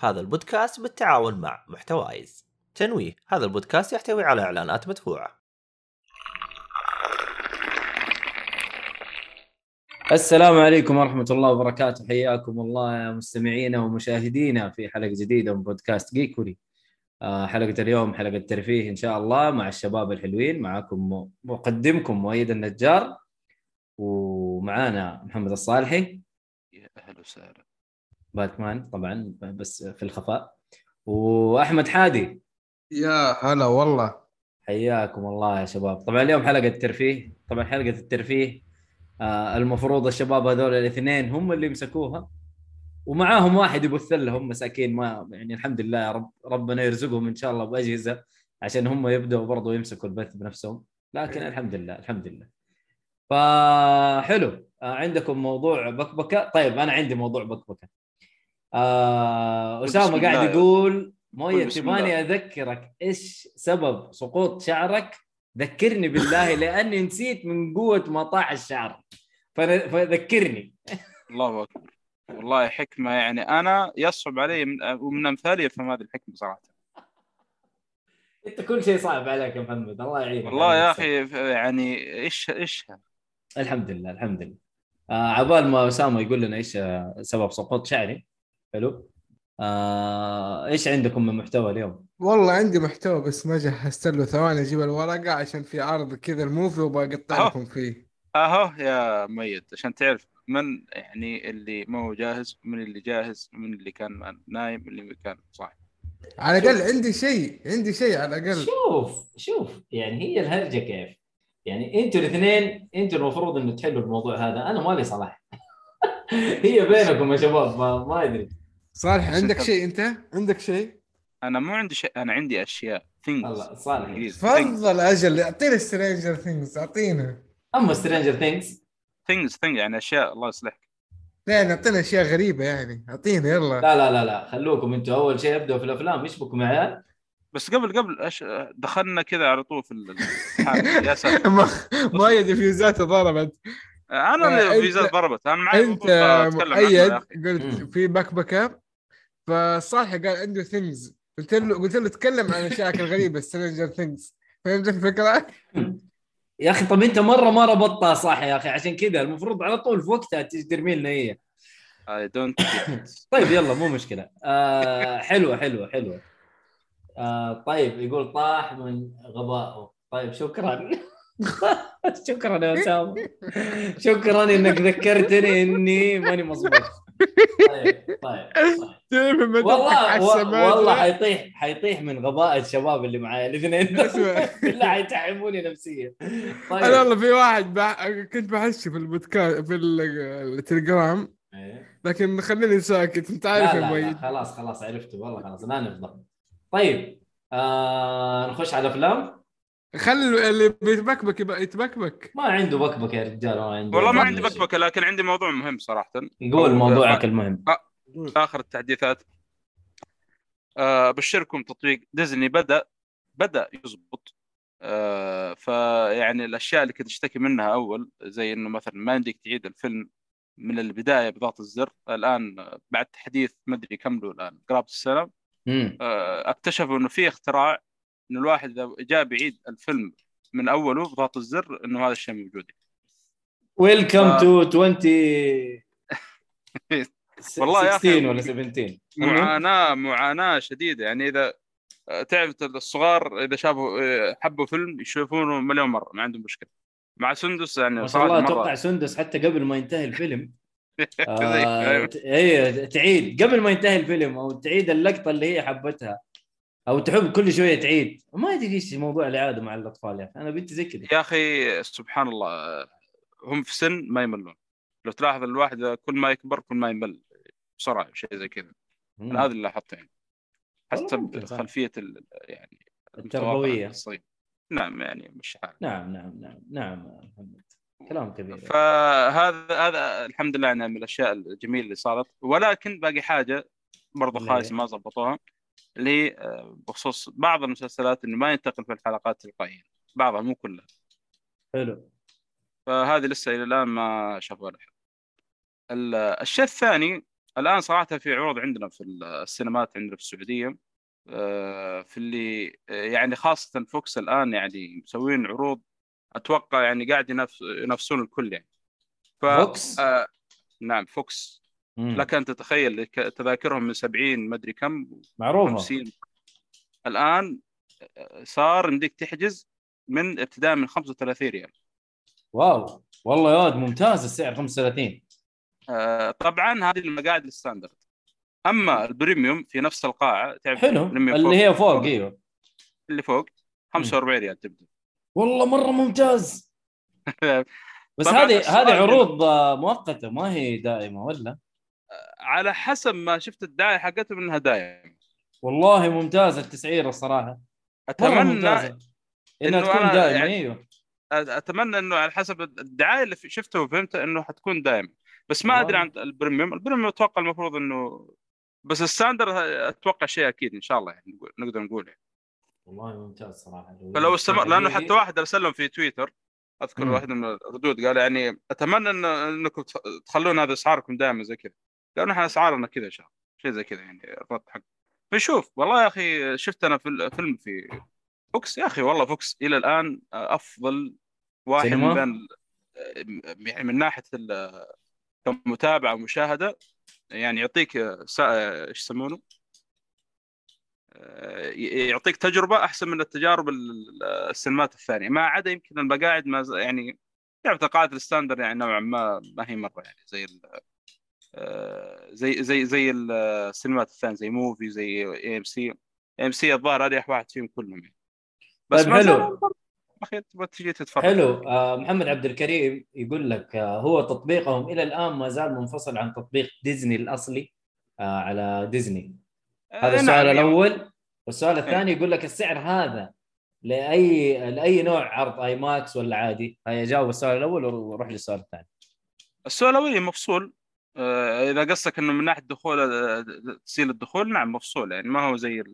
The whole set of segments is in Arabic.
هذا البودكاست بالتعاون مع محتوايز. تنويه هذا البودكاست يحتوي على إعلانات مدفوعة. السلام عليكم ورحمة الله وبركاته. حياكم الله يا مستمعينا ومشاهدينا في حلقة جديدة من بودكاست جيكوري. آه، حلقة اليوم حلقة ترفيه إن شاء الله مع الشباب الحلوين. معكم مقدمكم مؤيد النجار ومعانا محمد الصالحي. يا أهلا وسهلا. باتمان طبعا بس في الخفاء. وأحمد حادي. يا هلا والله. حياكم الله يا شباب. طبعا اليوم حلقة ترفيه طبعا حلقة الترفيه آه المفروض الشباب هذول الاثنين هم اللي مسكوها ومعاهم واحد يبث لهم مساكين ما يعني الحمد لله رب ربنا يرزقهم إن شاء الله بأجهزة عشان هم يبدأوا برضو يمسكوا البث بنفسهم. لكن الحمد لله الحمد لله. فحلو آه عندكم موضوع بكبكة؟ طيب أنا عندي موضوع بكبكة. آه أسامة قاعد يقول مويه تباني. أذكرك إيش سبب سقوط شعرك؟ ذكرني بالله لأني نسيت من قوة ما طاح الشعر فذكرني. الله أكبر. والله حكمة يعني أنا يصعب علي من, ومن أمثالي يفهم هذه الحكمة صراحة. أنت كل شيء صعب عليك يا محمد الله يعينك والله يا. أخي يعني إيش إيش؟ الحمد لله الحمد لله. آه عبال ما أسامة يقول لنا إيش آه، سبب سقوط شعري حلو آه إيش عندكم من محتوى اليوم؟ والله عندي محتوى بس ما جهزت له ثواني أجيب الورقة عشان في عرض كذا الموفي وبقطع. لكم فيه أهو يا ميت عشان تعرف من يعني اللي ما هو جاهز من اللي جاهز من اللي كان نايم من اللي كان صاحي على الأقل عندي شيء عندي شيء على الأقل شوف شوف يعني هي الهرجة كيف؟ يعني أنتوا الاثنين أنتوا المفروض إنه تحلوا الموضوع هذا أنا مالي صلاح هي بينكم يا شباب ما, ما أدري. صالح عندك شيء أنت؟ عندك شيء؟ أنا مو عندي شيء أنا عندي أشياء things. الله صالح. تفضل أجل اعطينا stranger things اعطينا أما سترينجر things things things يعني أشياء الله يصلحك. لا اعطينا أشياء غريبة يعني. اعطينا يلا. لا لا لا لا خلوكم أنتوا. أول شيء ابدوا في الأفلام. إيش بكم يا عيال؟ بس قبل قبل أش... دخلنا كذا على طول في ال- الحال. يا ساتر ما ما يدري فيوزاته ضربت. أنا آه، فيوزات ضربت أنا معي أنت مؤيد أخي. قلت. في بكبكه فصالح قال عنده things قلت له قلت له تكلم عن اشياء الغريبة stranger things فهمت الفكرة؟ يا أخي طب أنت مرة ما ربطتها صح يا أخي؟ عشان كذا المفروض على طول في وقتها ترمي لنا هي. I don't get it. طيب يلا مو مشكلة. آه حلوة حلوة حلوة. آه طيب يقول طاح من غبائه. طيب شكرا. شكرا يا أسامة. شكرا إنك ذكرتني إني ماني مظبوط. طيب طيب, طيب. والله؟ والله حيطيح حيطيح من غباء الشباب اللي معايا الاثنين. بالله حيتعبوني نفسيا. أنا طيب والله في واحد بح... كنت بحشه في البودكاست في ال- التليجرام. إيه. لكن خليني ساكت أنت لا عارف يا لا, لا مؤيد. خلاص خلاص عرفته. والله خلاص لا نفضح. طيب آه نخش على أفلام. خلي اللي بيتبكبك يبقى يتبكبك. ما عنده بكبك يا رجال ما عنده. والله ما عنده عندي. بكبكه لكن عندي موضوع مهم صراحة. قول موضوعك المهم. آخر التحديثات. ابشركم تطبيق ديزني بدأ بدأ يزبط. فيعني الأشياء اللي كنت أشتكي منها أول زي إنه مثلا ما يمديك تعيد الفيلم من البداية بضغط الزر الآن بعد تحديث ما أدري كم له الآن قرابة السنة. اكتشفوا إنه في اختراع انه الواحد إذا جاء بيعيد الفيلم من أوله بضغط الزر إنه هذا الشيء موجود. ويلكم. تو 20 والله يا 16 ولا 17 معاناة معاناة شديدة. يعني إذا تعرف الصغار إذا شافوا حبوا فيلم يشوفونه مليون مرة ما عندهم مشكلة. مع سندس يعني ما شاء الله أتوقع سندس حتى قبل ما ينتهي الفيلم. آه هي تعيد. قبل ما ينتهي الفيلم أو تعيد اللقطة اللي هي حبتها. أو تحب كل شوية تعيد. ما أدري إيش موضوع الإعادة مع الأطفال يا أخي. أنا بنتي زي كذا يا أخي سبحان الله هم في سن ما يملون. لو تلاحظ الواحد كل ما يكبر كل ما يمل بسرعة شيء زي كذا. أنا هذا اللي لاحظته يعني. حسب. خلفيه ال- يعني التربوية. نعم يعني مش حال نعم نعم نعم نعم محمد. كلام كبير. فهذا هذا الحمد لله يعني من الأشياء الجميلة اللي صارت. ولكن باقي حاجة برضو اللي خايس هي؟ ما ضبطوها اللي آه، بخصوص بعض المسلسلات إنه ما ينتقل في الحلقات تلقائيا. بعضها مو كلها. حلو. فهذه لسه إلى الآن ما ال- الشيء الثاني الآن صراحة في عروض عندنا في السينمات عندنا في السعودية آه، في اللي آه، يعني خاصة فوكس الآن يعني مسوين عروض أتوقع يعني قاعد ينافس ينافسون الكل يعني. ف فوكس؟ آه نعم فوكس. لك ان تتخيل تذاكرهم من 70 مدري كم معروفة. 50 الآن صار يمديك تحجز من ابتداء من 35 ريال. wow. والله يا ولد ممتاز السعر 35 آه، طبعا هذه المقاعد ال standard. أما ال premium في نفس القاعة تعرف حلو. اللي هي فوق إيوه. اللي فوق 45 ريال تبدا والله مرة ممتاز. بس هذه هذه عروض مؤقتة ما هي دائمة ولا؟ على حسب ما شفت الدعاية حقتهم انها دايم والله ممتازه التسعيره الصراحة. أتمنى إنها إنه تكون دائمة يعني- أيوه. أتمنى إنه على حسب الدعاية اللي شفتها وفهمتها إنه حتكون دايم بس ما أدري. عن ال premium. ال premium أتوقع المفروض انه بس ال standard أتوقع شيء أكيد إن شاء الله يعني نقدر نقول يعني. والله ممتاز صراحة. فلو استمر لأنه. حتى واحد ارسل لهم في تويتر. أذكر. واحد من الردود قال يعني أتمنى إن إنكم تخ- تخلون هذا اسعاركم دائما زي كذا. قالوا إحنا أسعارنا كذا ان شاء الله شيء زي كذا يعني الرد حق فشوف والله يا أخي شفت أنا في الفيلم في فوكس يا أخي والله فوكس إلى الآن أفضل واحد؟ من بين يعني من ناحية ال- كمتابعة ومشاهدة يعني يعطيك إيش يسمونه؟ يعطيك تجربة أحسن من التجارب ال- السينمات الثانية ما عدا يمكن المقاعد ما يعني تعرف مقاعد ال standard يعني نوعا ما ما هي مرة يعني زي آه، زي زي زي السينمات الثانية زي موفي زي اي ام سي اي ام سي الظاهر اريح واحد فيهم كلهم. يعني بس طيب حلو. اخير تبغى تجي تتفرج. حلو. آه محمد عبد الكريم يقول لك آه هو تطبيقهم إلى الآن ما زال منفصل عن تطبيق ديزني الأصلي آه على ديزني. آه، هذا نعم، السؤال يعني الأول. والسؤال الثاني يقول لك السعر هذا لأي لأي نوع عرض آي ماكس ولا عادي؟ هيا جاوب السؤال الأول وروح للسؤال الثاني. السؤال الأول مفصول. آه، إذا قصدك إنه من ناحية دخول آه، تسهيل الدخول نعم مفصول يعني ما هو زي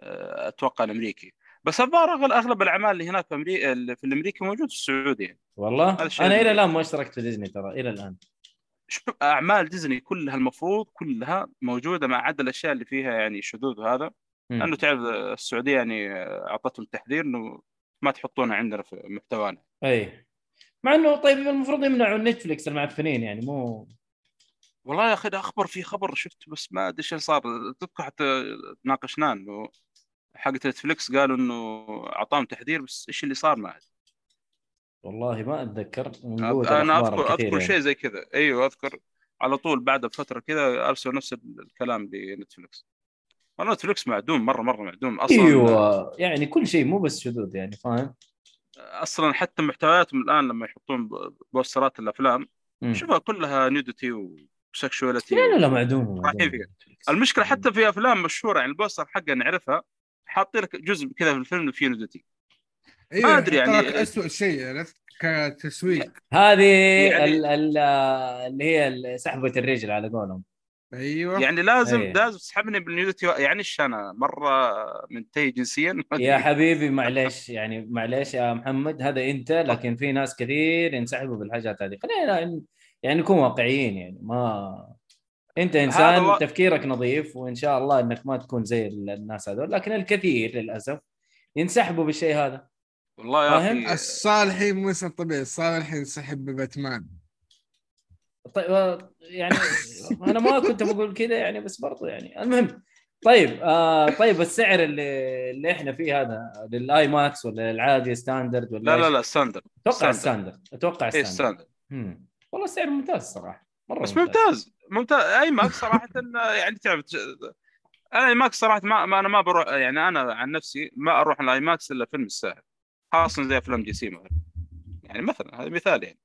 آه، أتوقع الأمريكي. بس الظاهر أغلب الأعمال اللي هناك في أمريكا في الأمريكي موجود في السعودية. يعني. والله أنا إلى الآن ما اشتركت في ديزني ترى إلى الآن. شوف أعمال ديزني كلها المفروض كلها موجودة ما عدا الأشياء اللي فيها يعني شذوذ وهذا. لأنه تعرف السعودية يعني أعطتهم تحذير إنه ما تحطونها عندنا في محتوانا. أي. مع إنه طيب المفروض يمنعوا نتفلكس المعفنين يعني مو والله يا أخي ده أخبر في خبر شفت بس ما أدري إيش صار. تذكر حتى ناقشناه إنه حقت نتفلكس قالوا إنه أعطاهم تحذير بس إيش اللي صار ما أدري. والله ما أتذكر. أنا اذكر أذكر يعني. شيء زي كذا. أيوه أذكر على طول بعد بفترة كذا أرسلوا نفس الكلام لنتفلكس والله نتفلكس معدوم مره مرة معدوم. أصلا أيوه يعني كل شيء مو بس شذوذ يعني فاهم؟ أصلا حتى محتوياتهم الآن لما يحطون بوسترات الأفلام. شوفها كلها nudity و sexuality لا لا لا معدوم رايحين معدوم. فيها. المشكلة حتى في أفلام مشهورة يعني ال poster حقها نعرفها حاطين لك جزء كذا في الفيلم فيه nudity أيوه أدري يحط يعني- اسوء شيء عرفت؟ كتسويق. هذه يعني- ال- ال- اللي هي سحبة الرجل على قولهم. أيوه. يعني لازم إيه. لازم تسحبني بالنيوديتي يعني إيش أنا؟ مرة منتهي جنسيا؟ ما. يا حبيبي معلش يعني معلش يا محمد هذا أنت لكن في ناس كثير ينسحبوا بالحاجات هذه. خلينا يعني نكون واقعيين يعني ما أنت إنسان و- تفكيرك نظيف وإن شاء الله إنك ما تكون زي الناس هذول لكن الكثير للأسف ينسحبوا بالشيء هذا. والله يا؟ أخي. الصالحي مو انسان طبيعي الصالحي ينسحب بباتمان. طيب يعني أنا ما كنت بقول كذا يعني بس برضو يعني المهم. طيب آه طيب السعر اللي اللي إحنا فيه هذا للآي ماكس ولا العادي standard ولا لا لا؟ لا standard أتوقع standard. standard أتوقع standard standard مم. والله السعر ممتاز صراحة مرة بس ممتاز. ممتاز. آي ماكس صراحة يعني تعرف أنا آي ماكس صراحة ما, ما أنا ما بروح يعني أنا عن نفسي ما أروح الآي ماكس إلا فيلم الساحر خاصة زي أفلام دي سي مثلا. يعني مثلا هذا مثال يعني.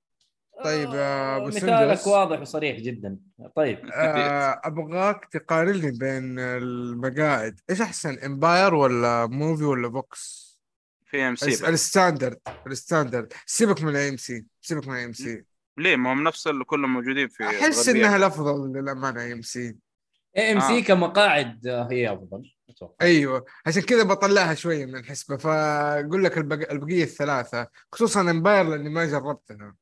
طيب، يا أبو مثالك سندس. واضح وصريح جدا. طيب. آه، أبغاك تقارن لي بين المقاعد. إيش أحسن امباير ولا موفي ولا فوكس في أم سي ال standard. ال standard. سيبك من أي أم سي. سيبك من أي أم سي. ليه؟ ما هم نفس اللي كلهم موجودين في أحس الغربية. إنها الأفضل للأمانة اي إم سي اي إم سي آه. كمقاعد آه، هي أفضل أتوقع. أيوه عشان كذا بطلعها شوية من الحسبة. فأقول لك البق... البقية الثلاثة خصوصا إمباير لأني ما جربتها.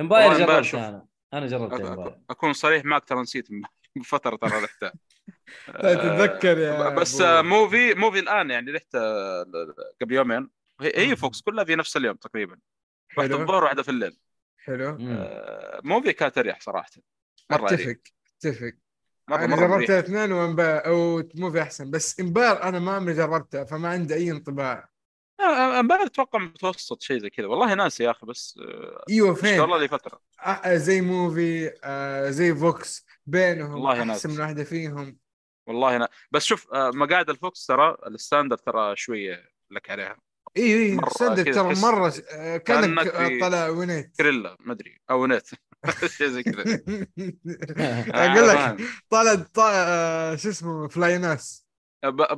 إمباير والله إمباير جربت شوف. أنا. أنا جربت أك- أكون صريح معك ترى نسيت بفترة ترى رحتها تتذكر يا آه، بس أبو- آه، موفي موفي الآن يعني رحت آه، قبل يومين. هي هي فوكس كلها في نفس اليوم تقريبا. واحدة الظهر واحدة في الليل. حلو. آه، موفي كانت اريح صراحة. مرة أتفق أتفق. مرة أنا مرة جربت مريح. الاثنين وامباير وموفي أحسن بس امباير أنا ما عمري جربتها فما عندي أي انطباع. آه، امباير أتوقع متوسط شيء زي كذا. والله ناسي يا أخي بس آه، أيوه فين؟ الله لي فترة. آه، زي موفي آه، زي فوكس بينهم والله أحسن ناس. من واحدة فيهم. والله أنا بس شوف آه، مقاعد الفوكس ترى ال standard ترى شوية لك عليها. إي إي صدق ترى مرة آه، كأنك آه، طلع ونيت. كريلا ما أدري أو نت شيء زي كذا. أقول لك آه، طلع آه، شو اسمه فلايناس.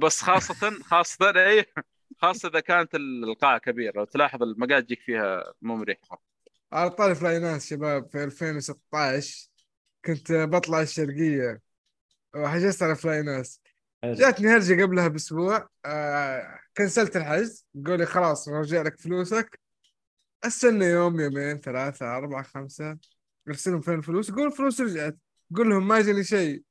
بس خاصة خاصة إي خاصة إذا كانت القاعه كبيره لو تلاحظ المقاعد تجيك فيها مو مريحه على طاري فلايناس شباب في 2016 كنت بطلع الشرقية وحجزت على فلايناس. جاتني هرجه قبلها بأسبوع. آه كنسلت الحجز. قال لي خلاص نرجع لك فلوسك. أستنى يوم يومين ثلاثة أربعة خمسة. أرسلهم فين الفلوس؟ يقول الفلوس رجعت. قول لهم ما جاني شيء.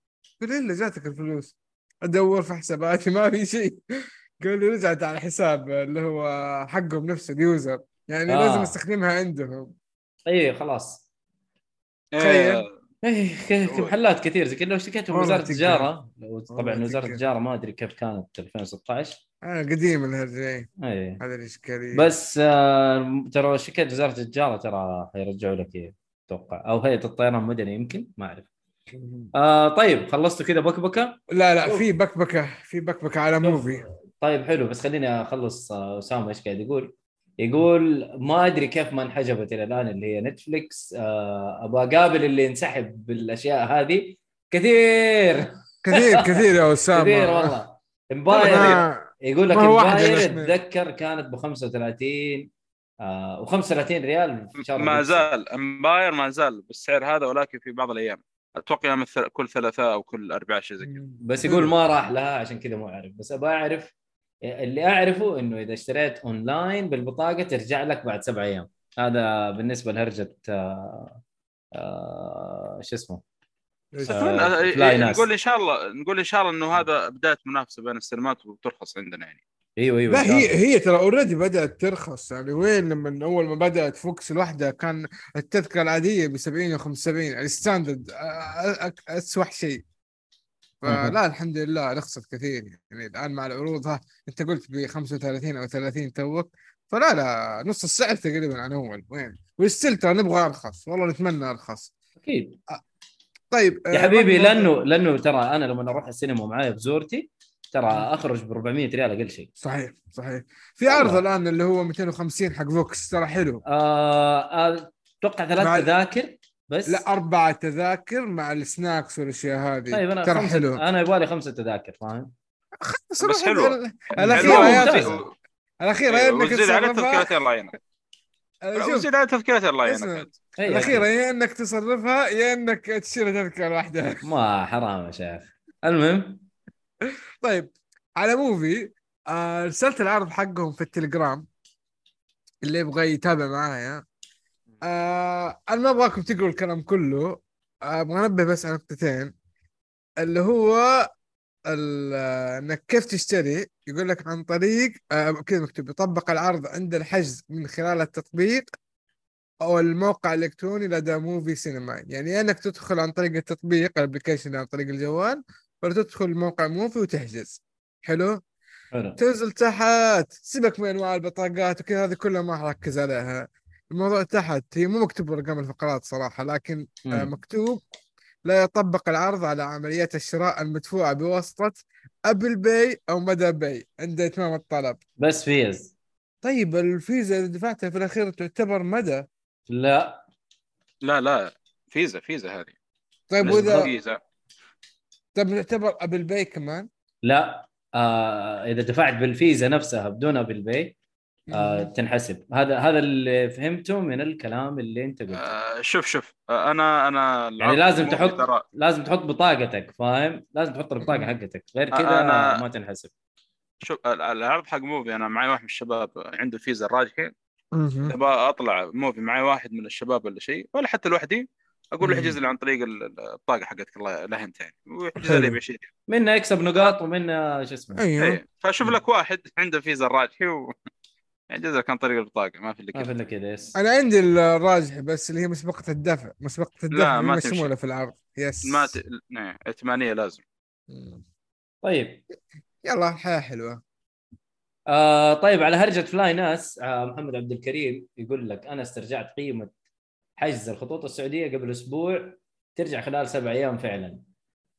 قل إلا جاتك الفلوس. أدور في حساباتي ما في شيء. قال لي رجعت على الحساب اللي هو حقهم نفسه اليوزر. يعني آه. لازم أستخدمها عندهم. اي خلاص. تخيل. إيه، اي ك- ك- محلات كثير زي كذا لو اشتكيتهم وزارة. التجارة. طبعا وزارة. التجارة ما أدري كيف كانت 2016 آه قديم الهرجة اي هذا الاشكاليه بس آه ترى لو شكيت وزارة التجارة ترى حيرجعوا لك أتوقع أو هيئه الطيران المدني يمكن؟ ما أعرف. آه طيب خلصتوا كذا بكبكه لا لا في بكبكه في بكبكه على موفي. طيب حلو. بس خليني أخلص آه، أسامة إيش قاعد يقول. يقول ما أدري كيف ما انحجبت إلى الآن اللي هي نتفلكس آه، أبغى أقابل اللي انسحب بالأشياء هذه. كثير. كثير كثير يا أسامة. كثير والله. امباير يقول لك امباير. اتذكر كانت ب 35 آه و35 ريال في شهر ما. زال امباير ما زال بالسعر هذا ولكن في بعض الأيام. أتوقع يوم كل ثلاثاء أو كل أربعاء شيء زي كذا. بس يقول ما راح لها عشان كذا مو عارف بس أبغى أعرف اللي أعرفه إنه إذا اشتريت أونلاين بالبطاقة ترجع لك بعد سبع أيام هذا بالنسبة لهرجة آه آه شو اسمه إيش؟ آه، اتمنى فلاي ناس. نقول إن شاء الله نقول إن شاء الله إنه هذا بداية منافسة بين السينمات وترخص عندنا يعني أيوه أيوه لا هي. هي ترى already بدأت ترخص يعني وين لما أول ما بدأت فوكس الواحدة كان التذكرة العادية ب 70 و 75 ال standard اسوح شيء فلا الحمد لله رخصت كثير. يعني الآن مع العروض ها أنت قلت ب 35 أو 30 توك فلا لا نص السعر تقريبا عن أول. وين؟ و still ترى نبغى أرخص. والله نتمنى أرخص. أكيد. طيب يا آه، حبيبي برضو- لأنه لأنه ترى أنا لما أروح السينما معايا بزورتي ترى أخرج ب 400 ريال أقل شيء. صحيح صحيح. في عرض. الآن اللي هو 250 حق فوكس ترى حلو. آه آه، أتوقع ثلاث تذاكر. بس لا أربع تذاكر مع ال snacks والأشياء هذه طيب أنا ترى حلو أنا يبغى لي خمسة تذاكر فاهم بس حلو. الأخيرة حلو. يا ممتازة. أخي. الأخيرة يا أيوة، إنك وزيد على تصرفها تذكرتين الله يعينك وزيد على تذكرتين الله. يعينك الأخيرة. يا إنك تصرفها يا إنك تشتري تذكرة واحدة ما حرام يا شيخ المهم طيب على موفي آه، ارسلت العرض حقهم في التليجرام اللي يبغى يتابع معايا آه أنا ما أبغاكم تقروا الكلام كله. آه، أبغى أنبه بس على نقطتين. اللي هو آه، إنك كيف تشتري؟ يقول لك عن طريق آه، كذا مكتوب يطبق العرض عند الحجز من خلال التطبيق أو الموقع الإلكتروني لدى موفي سينما. يعني إنك تدخل عن طريق التطبيق ال application عن طريق الجوال ولا تدخل موقع موفي وتحجز. حلو؟ حلو. تنزل تحت سيبك من أنواع البطاقات وكذا هذه كلها ما حركز عليها. الموضوع تحت. هي مو مكتوب ارقام الفقرات صراحة لكن آه، مم. مكتوب لا يطبق العرض على عمليات الشراء المدفوعة بواسطة Apple Pay أو مدى Pay عند إتمام الطلب. بس فيز. طيب الفيزا اللي دفعتها في الأخير تعتبر مدى؟ لا. لا لا. فيزا فيزا هذه. طيب وإذا فيزا. طيب نعتبر Apple Pay كمان؟ لا. آه إذا دفعت بالفيزا نفسها بدون Apple Pay آه تنحسب. هذا هذا اللي فهمته من الكلام اللي انت قلته. آه شوف شوف. آه أنا أنا يعني لازم تحط ترى لازم تحط بطاقتك فاهم؟ لازم تحط البطاقة حقتك. غير كذا أنا- ما تنحسب. شوف ال- العرض حق موفي أنا معي واحد من الشباب عنده فيزا الراجحي. أبغى أطلع موفي معي واحد من الشباب ولا شيء ولا حتى لوحدي. أقول له. احجز لي عن طريق ال- ال- البطاقة حقتك الله لا انت يعني ويحجز. لي ب 20 منه يكسب نقاط ومنه شو اسمه. أيوه. إيه فأشوف لك واحد عنده فيزا الراجحي و لك عن طريق البطاقة ما في إلا ما في كذا الا كذا yes. أنا عندي الراجح بس اللي هي مسبقة الدفع مسبقة الدفع ما ما تمشي. يشمولها في العرض yes. ما ت... نعم ائتمانية لازم. مم. طيب. يلا الحياة حلوة. آه طيب على هرجة فلاي ناس آه محمد عبد الكريم يقول لك أنا استرجعت قيمة حجز الخطوط السعودية قبل أسبوع ترجع خلال سبع أيام فعلا.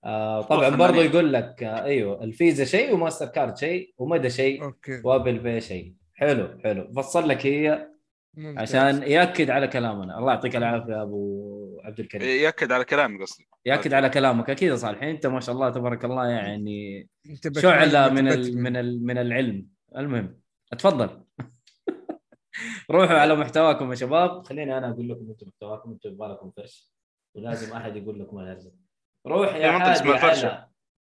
آه طبعا. برضو يقول لك آه أيوه الفيزا شيء وماستر كارد شيء ومدى شيء okay. و Apple Pay شيء. حلو حلو. فصل لك هي ممتاز. عشان يأكد على كلامنا. الله يعطيك العافية أبو عبد الكريم. يأكد على كلامي قصدي. يأكد على كلامك. أكيد يا صالح أنت ما شاء الله تبارك الله يعني شعلة من بتبتمن. ال من ال من العلم. المهم اتفضل. روحوا على محتواكم يا شباب. خليني أنا أقول لكم أنتم محتواكم. أنتم يبغى لكم فرش. ولازم أحد يقول لكم الهرجة. روح يا حادي الفرشة. على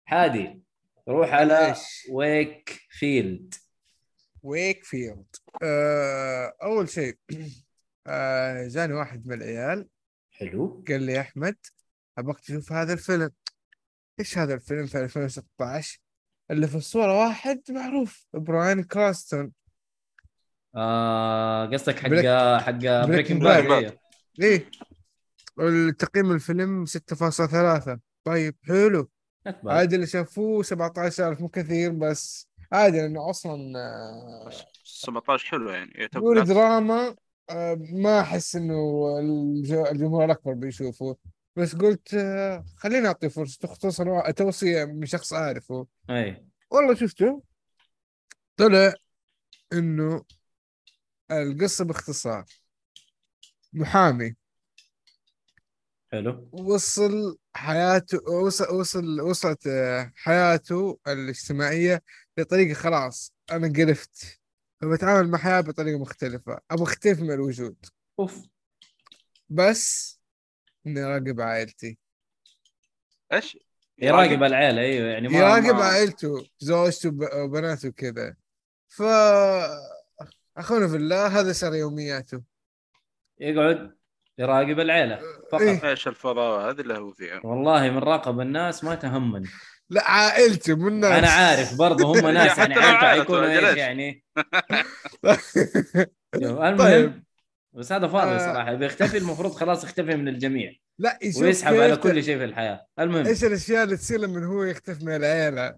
حادي روح على؟ ويك فيلد ويك فيلد آه أول شيء آه جاني واحد من العيال. حلو. قال لي يا أحمد أبغاك تشوف هذا الفيلم. إيش هذا الفيلم في 2016 اللي في الصورة واحد معروف براين كرانستون. آه قصدك حق Break- حق Breaking Breaking Bad. Bad إيه. التقييم الفيلم 6.3 طيب حلو. عادي اللي شافوه 17000 مو كثير بس. عادي لأنه أصلا آه، 17 حلو يعني يقول يعتبر دراما آه، ما أحس إنه الج- الجمهور الأكبر بيشوفه. بس قلت آه، خليني اعطيه فرصة خصوصا توصيه من شخص أعرفه. أي. والله شفته؟ طلع إنه القصة باختصار. محامي. حلو. وصل حياته وصل وصل وصلت آه، حياته الاجتماعية لطريقة خلاص أنا قرفت. فبتعامل مع حياة بطريقة مختلفة أبغى أختلف من الوجود. أوف. بس إني أراقب عائلتي. إيش؟ يراقب العيلة أيوه يعني ما يراقب ما- عائلته زوجته وب- وبناته وكذا ف أخونا في الله هذا صار يومياته. يقعد يراقب العيلة فقط. إيه. إيش الفضاء؟ هذه اللي هو فيها. والله من راقب الناس ما تهمني. لا عائلته من الناس. أنا عارف برضه هم ناس يعني حيكونوا أجل إيش؟ يعني؟ المهم طيب. بس هذا فاضي آه. صراحة. بيختفي المفروض خلاص يختفي من الجميع. لا ويسحب على كل شيء في الحياة. المهم. إيش الأشياء اللي تصير لما هو يختفي من العيلة؟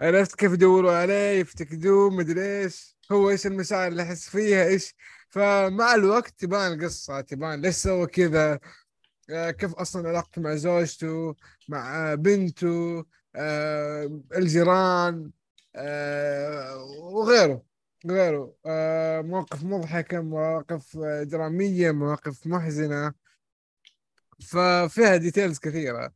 عرفت كيف يدوروا عليه يفتقدوه مدري إيش. هو إيش المشاعر اللي يحس فيها؟ إيش فمع الوقت تبان القصة تبان ليش سوى كذا آه، كيف أصلا علاقته مع زوجته مع آه، بنته آه، الجيران وغيره غيره مواقف مضحكة مواقف درامية مواقف محزنة ففيها details كثيرة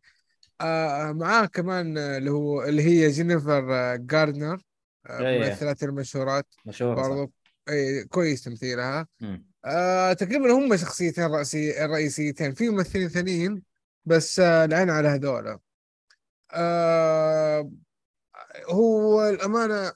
معاه كمان اللي هو اللي هي جينيفر جارنر آه، إيه. ممثلات المشهورات مشهور صح. برضو أي كويس تمثيلها. آه تقريبا هم شخصيتين رئيسي الرئيسيتين. في ممثلين ثانيين بس آه العين على هذولا. آه هو الأمانة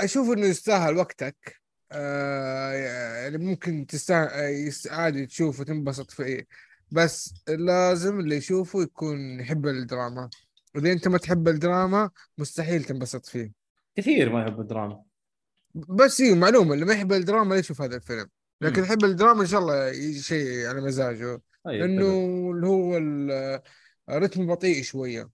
أشوف إنه يستاهل وقتك. آه يعني ممكن تستاهل عادي تشوفه تنبسط فيه. بس لازم اللي يشوفه يكون يحب الدراما. وإذا أنت ما تحب الدراما مستحيل تنبسط فيه. كثير ما يحب الدراما. بس هي معلومة اللي ما يحب الدراما لا يشوف هذا الفيلم. لكن. يحب الدراما إن شاء الله شيء على مزاجه. أيوة، لأنه حلو. اللي هو ال- الرتم بطيء شوية.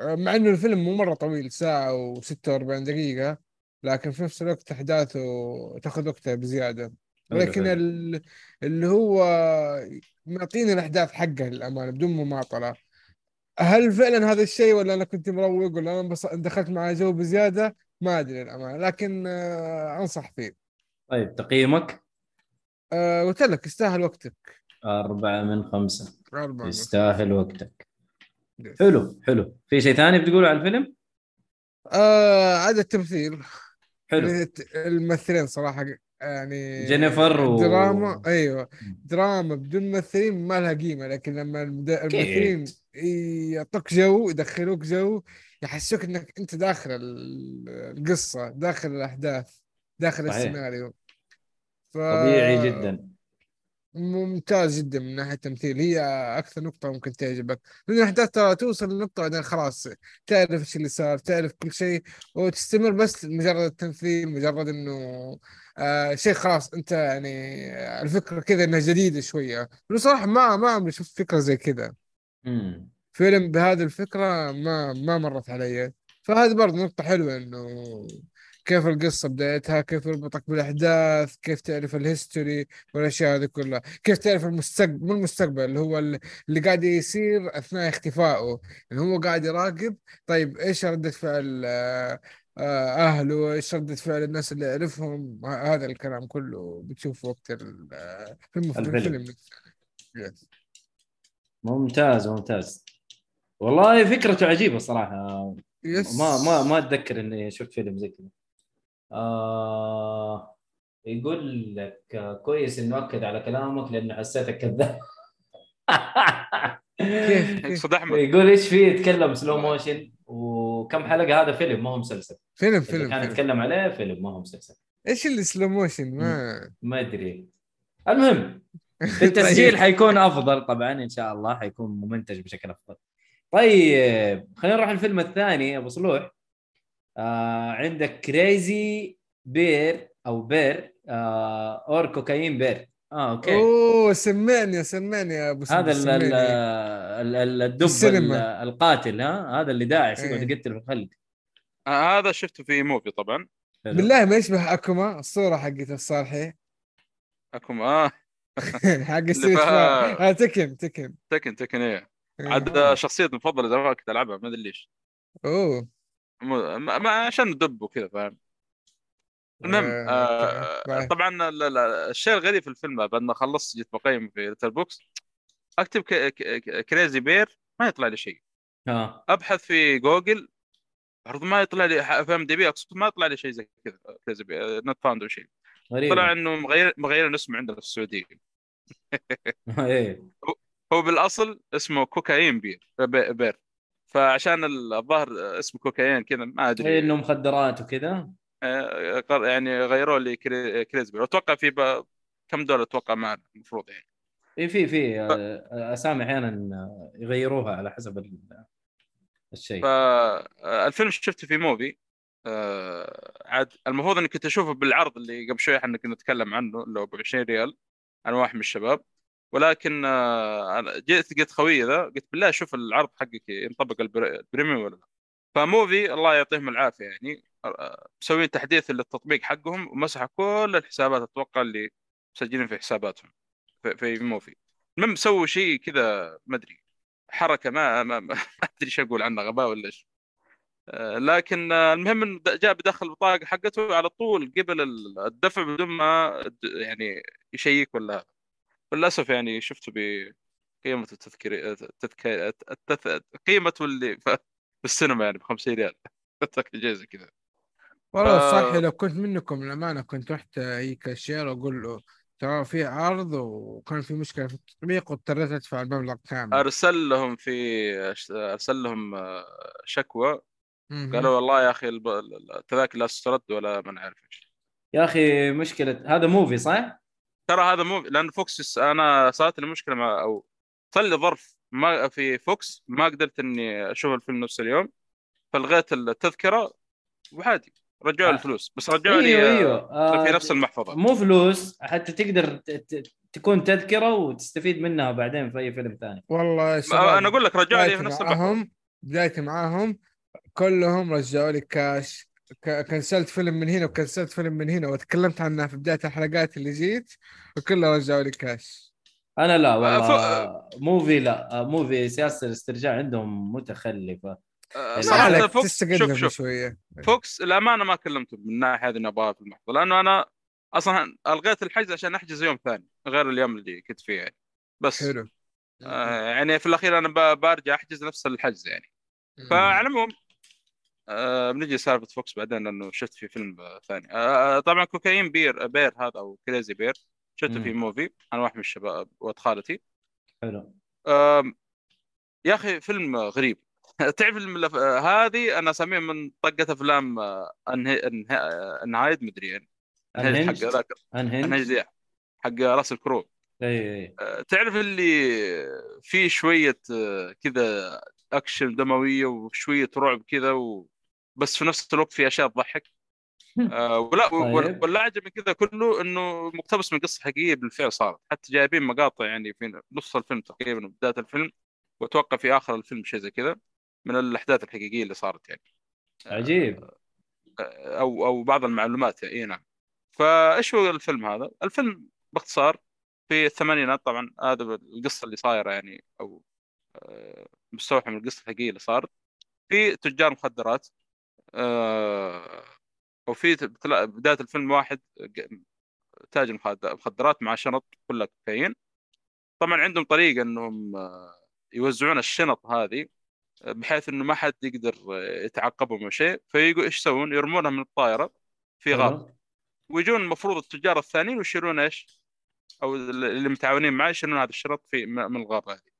مع إنه الفيلم مو مرة طويل ساعة و46 دقيقة لكن في نفس الوقت أحداثه تاخذ وقتها بزيادة. حلو، لكن اللي هو معطيني الأحداث حقها للأمانة بدون مماطلة. هل فعلا هذا الشيء ولا أنا كنت مروق ولا بس دخلت مع جو بزيادة؟ ما أدري للأمانة لكن آه، أنصح فيه. طيب تقييمك؟ آه، قلت لك يستاهل وقتك. أربعة من خمسة. أربعة يستاهل وقتك. حلو حلو. في شيء ثاني بتقوله على الفيلم؟ آه عاد التمثيل. حلو. يعني الممثلين صراحة يعني جينيفر و- دراما أيوه. دراما بدون ممثلين ما لها قيمة لكن لما المد- الممثلين يعطوك جو يدخلوك جو يحسوك إنك أنت داخل ال- القصة داخل الأحداث داخل صحيح. السيناريو. ف... طبيعي جدا. ممتاز جدا من ناحية التمثيل. هي أكثر نقطة ممكن تعجبك. لأن الأحداث ترى توصل لنقطة بعدين خلاص تعرف إيش اللي صار تعرف كل شيء وتستمر بس مجرد التمثيل مجرد إنه آه شيء خلاص أنت يعني الفكرة كذا إنها جديدة شوية. بصراحة ما ما عمري شفت فكرة زي كذا. مم. فيلم بهذه الفكرة ما ما مرت علي. فهذه برضه نقطة حلوة إنه كيف القصة بدايتها كيف يربطك بالأحداث كيف تعرف الهيستوري والأشياء هذه كلها. كيف تعرف المستقبل مو المستقبل اللي هو اللي قاعد يصير أثناء اختفائه. يعني هو قاعد يراقب طيب إيش ردة فعل آه، أهله؟ إيش ردة فعل الناس اللي يعرفهم؟ هذا الكلام كله بتشوفه وقت آه، في الفيلم. ممتاز ممتاز. والله فكرته عجيبة صراحة. يس ما ما ما أتذكر إني شفت فيلم زي كذا. آه يقول لك كويس إنه أكد على كلامك لأنه حسيتك كذاب. كيف أحمد. يقول إيش فيه يتكلم slow motion وكم حلقة هذا؟ فيلم ما هو مسلسل. فيلم فيلم, كان. يتكلم عليه فيلم ما هو مسلسل. إيش اللي slow motion ما ما أدري. المهم في التسجيل طيب. حيكون أفضل طبعا إن شاء الله حيكون ممنتج بشكل أفضل طيب خلينا نروح الفيلم الثاني أبو صلوح آه عندك Crazy Bear أو Bear آه or Cocaine Bear آه okay أوه سمعني سمعني يا أبو هذا. ال- ال- الدب السينما. ال- القاتل ها هذا اللي داعس يقعد إيه. يقتل في الخلق آه هذا شفته في موفي طبعا. بالله ما يشبه أكوما الصورة حقت الصالحي اكم آه حق فا- آه تكن تكن. تكن تكن إيه. آه. عاد شخصيتي المفضله زمان كنت ألعبها ما أدري ليش. أوه. ما ما- عشان دب وكذا فاهم؟ المهم آه، آه. طبعا ال- ال- الشيء الغريب في الفيلم بعد ما خلصت جيت بقيم في Letterboxd أكتب ك- ك- Crazy Bear ما يطلع لي شيء. ها أبحث في جوجل برضو ما يطلع لي ح- في IMDb أقصد ما يطلع لي شيء زي كذا Crazy Bear not found شيء. غريب طلع إنه مغير مغير اسمه عندنا في السعودية. إيه. هو بالأصل اسمه Cocaine Bear B- Bear. فعشان الظاهر اسمه كوكايين كذا ما إيه ادري إنه مخدرات وكذا. آه، يعني غيروا لي Cra- Crazy Bear أتوقع في ب... كم دولار أتوقع معنا المفروض يعني. اي في في. آه، أسامي أحيانا آه، يغيروها على حسب ال- الشيء. فالفيلم شفته في موفي. آه، عاد المفروض إني كنت أشوفه بالعرض اللي قبل شوي إحنا كنا نتكلم عنه اللي هو ب 20 ريال أنا واحد من الشباب. ولكن آه، جيت قلت خوي ذا قلت بالله شوف العرض حقك ينطبق ال pre- ال premium ولا لا. فموفي الله يعطيهم العافية يعني آه، مسوين تحديث للتطبيق حقهم ومسحوا كل الحسابات أتوقع اللي مسجلين في حساباتهم في, في موفي. المهم سووا شيء كذا ما أدري حركة ما ما, أدري إيش أقول عنها غباء ولا إيش. لكن آه، المهم إنه جاء بدخل البطاقة حقته على طول قبل ال- الدفع بدون ما يعني يشيك ولا للاسف يعني شفته بقيمة التذكير التذكير التث... قيمته اللي في السينما يعني ب 50 ريال أتذكر جايزه كذا والله ف- صح لو كنت منكم الامانه كنت رحت اي كاشير وأقول له ترى في عرض وكان في مشكلة في التطبيق واضطريت أدفع المبلغ كامل أرسل لهم في أرسل لهم آه، شكوى. قالوا والله يا أخي التذاكر لا تسترد ولا ما نعرف إيش. يا أخي مشكلة هذا موفي صح؟ ترى هذا مو لأن فوكس أنا صارت لي مشكلة مع أو صار لي ظرف ما في VOX ما قدرت إني أشوف الفيلم نفس اليوم فلغيت التذكرة وعادي رجعوا آه. لي الفلوس بس رجعوا لي آه، أيوه. آه، في نفس المحفظة. مو فلوس حتى تقدر تكون تذكرة وتستفيد منها بعدين في أي فيلم ثاني. والله أنا أقول لك رجعوا لي في نفس المحفظة. معاهم بدايتي معاهم كلهم رجعوا لي كاش. كنسلت فيلم من هنا وكنسلت فيلم من هنا وتكلمت عنها في بداية الحلقات اللي جيت وكلها رجعوا لي كاش. أنا لا آه، والله. Muvi لا. آه، Muvi سياسة الاسترجاع عندهم متخلفة. صراحة عليك VOX تستقل شوف شوف. شوية. VOX الأمانة ما كلمته من الناحيه هذه اني ابغاها في المحفظه لأنه أنا أصلا ألغيت الحجز عشان أحجز يوم ثاني غير اليوم اللي كنت فيه يعني. بس حلو. آه يعني في الأخير أنا ب- برجع أحجز نفس الحجز يعني. فعلى العموم آه بنجي سالفة VOX بعدين لأنه شفت في فيلم آه، ثاني. آه طبعا Cocaine Bear Bear هذا أو Crazy Bear. شفته مم. في Muvi. أنا واحد من الشباب ولد خالتي. حلو. يا أخي فيلم غريب. تعرف الم- آه، هذه؟ أنا اسميها من طقة أفلام آه، انهي انهي آه، أنهايد مدري يعني. Unhinged حق ذاك أنهايد حق راسل كرو إي إي آه، تعرف اللي فيه شوية آه، كذا أكشن دموية وشوية رعب كذا و... بس في نفس الوقت في أشياء تضحك. آه ولا طيب. من كذا كله إنه مقتبس من قصة حقيقية بالفعل صارت. حتى جايبين مقاطع يعني في نص الفيلم تقريبا وبدايه الفيلم وأتوقع في آخر الفيلم شيء زي كذا من الأحداث الحقيقية اللي صارت يعني. عجيب. أو أو بعض المعلومات إي نعم. فإيش هو الفيلم هذا؟ الفيلم باختصار في الثمانينات طبعا هذا القصة اللي صايرة يعني أو آه، مستوحى من القصة الحقيقية اللي صارت. في تجار مخدرات. آه، وفي بتلا- بداية الفيلم واحد ج- تاجر مخد- مخدرات مع شنط كلها كوكايين طبعا عندهم طريقة إنهم آه، يوزعون الشنط هذه بحيث إنه ما حد يقدر آه، يتعقبهم أو شيء فيقول إيش يسوون؟ يرمونها من الطائرة في حلو. ويجون المفروض التجار الثانيين ويشيلون إيش؟ أو اللي متعاونين معي يشيلون هذا الشرط في من الغابة هذه.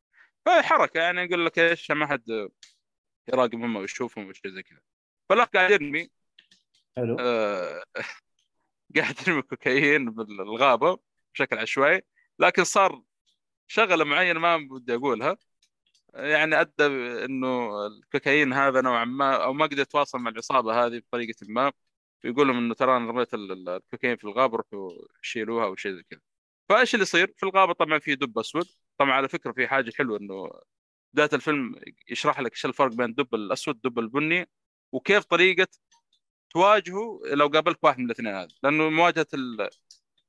فهي حركة يعني يقول لك إيش ما حد يراقبهم أو يشوفهم أو شيء زي كذا. فالاخ قاعد يرمي حلو. آه، قاعد يرمي كوكايين بالغابة بشكل عشوائي لكن صار شغلة معينة ما بدي أقولها. يعني أدى إنه الكوكايين هذا نوعا ما أو ما قدر يتواصل مع العصابة هذه بطريقة ما. ويقول لهم إنه ترى أنا رميت ال- ال- الكوكايين في الغابة روحوا شيلوها أو شيء زي كذا. فإيش اللي يصير؟ في الغابة طبعا في دب أسود. طبعا على فكرة في حاجة حلوة إنه بدايه الفيلم يشرح لك إيش الفرق بين الدب الأسود والدب البني وكيف طريقة تواجهه لو قابلك واحد من الاثنين هذا؟ لأنه مواجهة الدب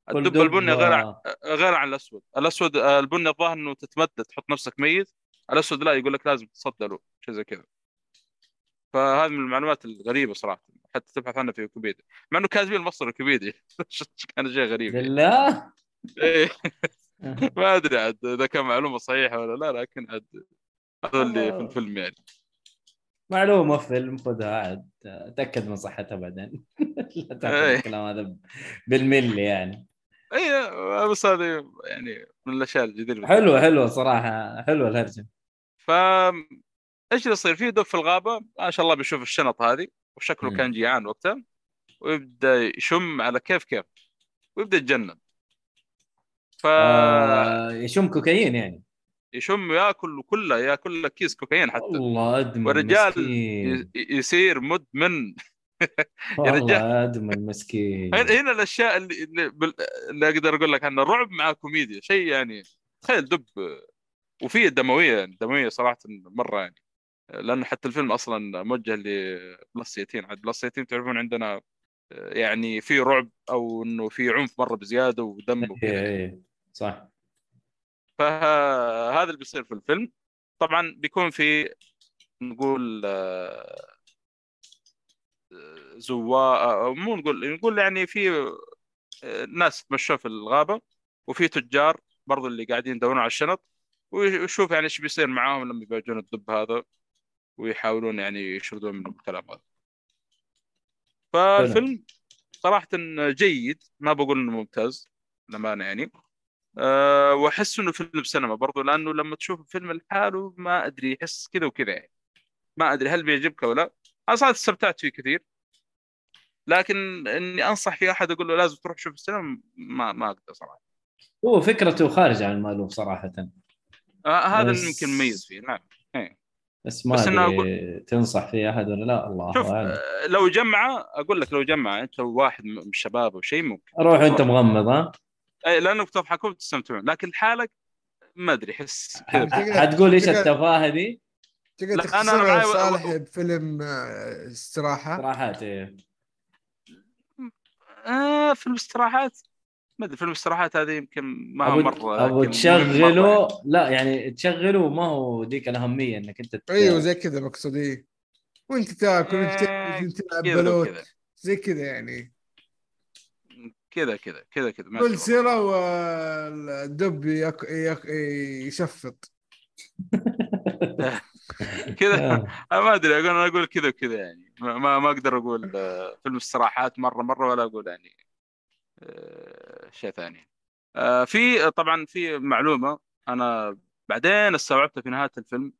دب، البني غير عن- غير عن الأسود، الأسود البني الظاهر إنه تتمدد تحط نفسك ميت، الأسود لا يقول لك لازم تتصدى له شيء زي كذا. فهذه من المعلومات الغريبة صراحة حتى تبحث عنها في ويكيبيديا، مع إنه كاتبين المصدر ويكيبيديا. كان شيء غريب. بالله؟ إيه، ما أدري عاد إذا كان معلومة صحيحة ولا لا لكن عاد هذا اللي في الفيلم يعني. معلومة فيلم خذها عاد تاكد من صحتها بعدين لا تاخذ إيه. الكلام هذا بالملي يعني اي بس هذه يعني من الأشياء الجديدة حلوة حلوة صراحة حلوة الهرجة ف إيش اللي يصير؟ في دب في الغابة ما شاء الله بيشوف الشنط هذه وشكله مم. كان جيعان وقتها ويبدأ يشم على كيف كيف ويبدأ يتجنن ف آه يشم كوكايين يعني يشم ياكل كله ياكل لك كيس كوكايين حتى. والله أدمن والرجال مسكين يصير مدمن. والله أدمن مسكين هنا الأشياء اللي اللي, أقدر أقول لك عنها رعب مع كوميديا شيء يعني تخيل دب. وفيه دمويه يعني دمويه صراحة مرة يعني. لأنه حتى الفيلم أصلا موجه لبلس 18 عاد بلس 18 تعرفون عندنا يعني في رعب أو إنه في عنف مرة بزيادة ودم وكذا. إيه إيه صح. فهذا اللي بيصير في الفيلم. طبعا بيكون في نقول آه، زوار أو مو نقول نقول يعني في آه، ناس تمشوا في الغابة وفي تجار برضو اللي قاعدين يدورون على الشنط ويشوف يعني إيش بيصير معاهم لما يواجهون الدب هذا ويحاولون يعني يشردون من الكلام هذا. فالفيلم صراحة جيد ما بقول إنه ممتاز للأمانة يعني. أه وأحس إنه فيلم سينما برضو لأنه لما تشوف الفيلم لحاله ما أدري يحس كذا وكذا يعني. ما أدري هل بيعجبك ولا لا. أنا صراحة استمتعت فيه كثير. لكن إني أنصح في أحد أقول له لازم تروح تشوف السينما ما ما أقدر صراحة. هو فكرته خارجه عن المألوف صراحة. آه هذا بس- اللي يمكن مميز فيه نعم. بس ما بس إنه أدري تنصح فيه أحد ولا لا؟ الله شوف آه، لو جمعه أقول لك لو جمعه أنت وواحد من الشباب أو شيء ممكن. روح أنت مغمض ها؟ أي لانك تضحكون وتستمتعون لكن لحالك ما أدري احس حتقول إيش التفاهة دي؟ تقدر لا، أنا- صالح بفيلم آه، استراحة؟ صراحات إيه. آه في الاستراحات ما أدري في الاستراحات هذه يمكن ما هو مرة أبو تشغله لا يعني تشغله ما هو ذيك الأهمية إنك أنت ت- أيوه زي كذا مقصود إيه. وانت تاكل وانت آه، تلعب بلوت. زي كذا يعني. كذا كذا كذا كذا كل سيرة والدب يك... يك... يشفط. كذا آه. أنا ما أدري أقول أنا أقول كذا وكذا يعني ما ما أقدر أقول آه، فيلم استراحات مرة مرة ولا أقول يعني آه، شيء ثاني في طبعا في معلومة أنا بعدين استوعبتها في نهاية الفيلم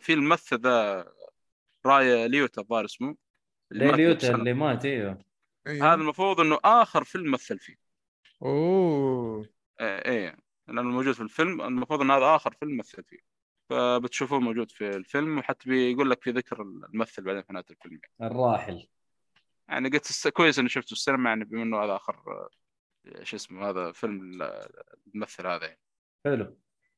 في الممثل ذا رايا ليوتا الظاهر اسمه اللي مات ليليوتا بسنة. اللي مات إيوه أيوه. هذا المفروض إنه آخر فيلم مثل فيه. أوه. إيه إيه. لأنه موجود في الفيلم المفروض إن هذا آخر فيلم مثل فيه. فبتشوفوه موجود في الفيلم وحتى بيقول لك في ذكر الممثل بعدين في نهاية الفيلم. الراحل. يعني قلت الس- كويس إني شفته في السينما يعني بما إنه هذا آخر شو اسمه هذا فيلم ال- الممثل هذا يعني. حلو.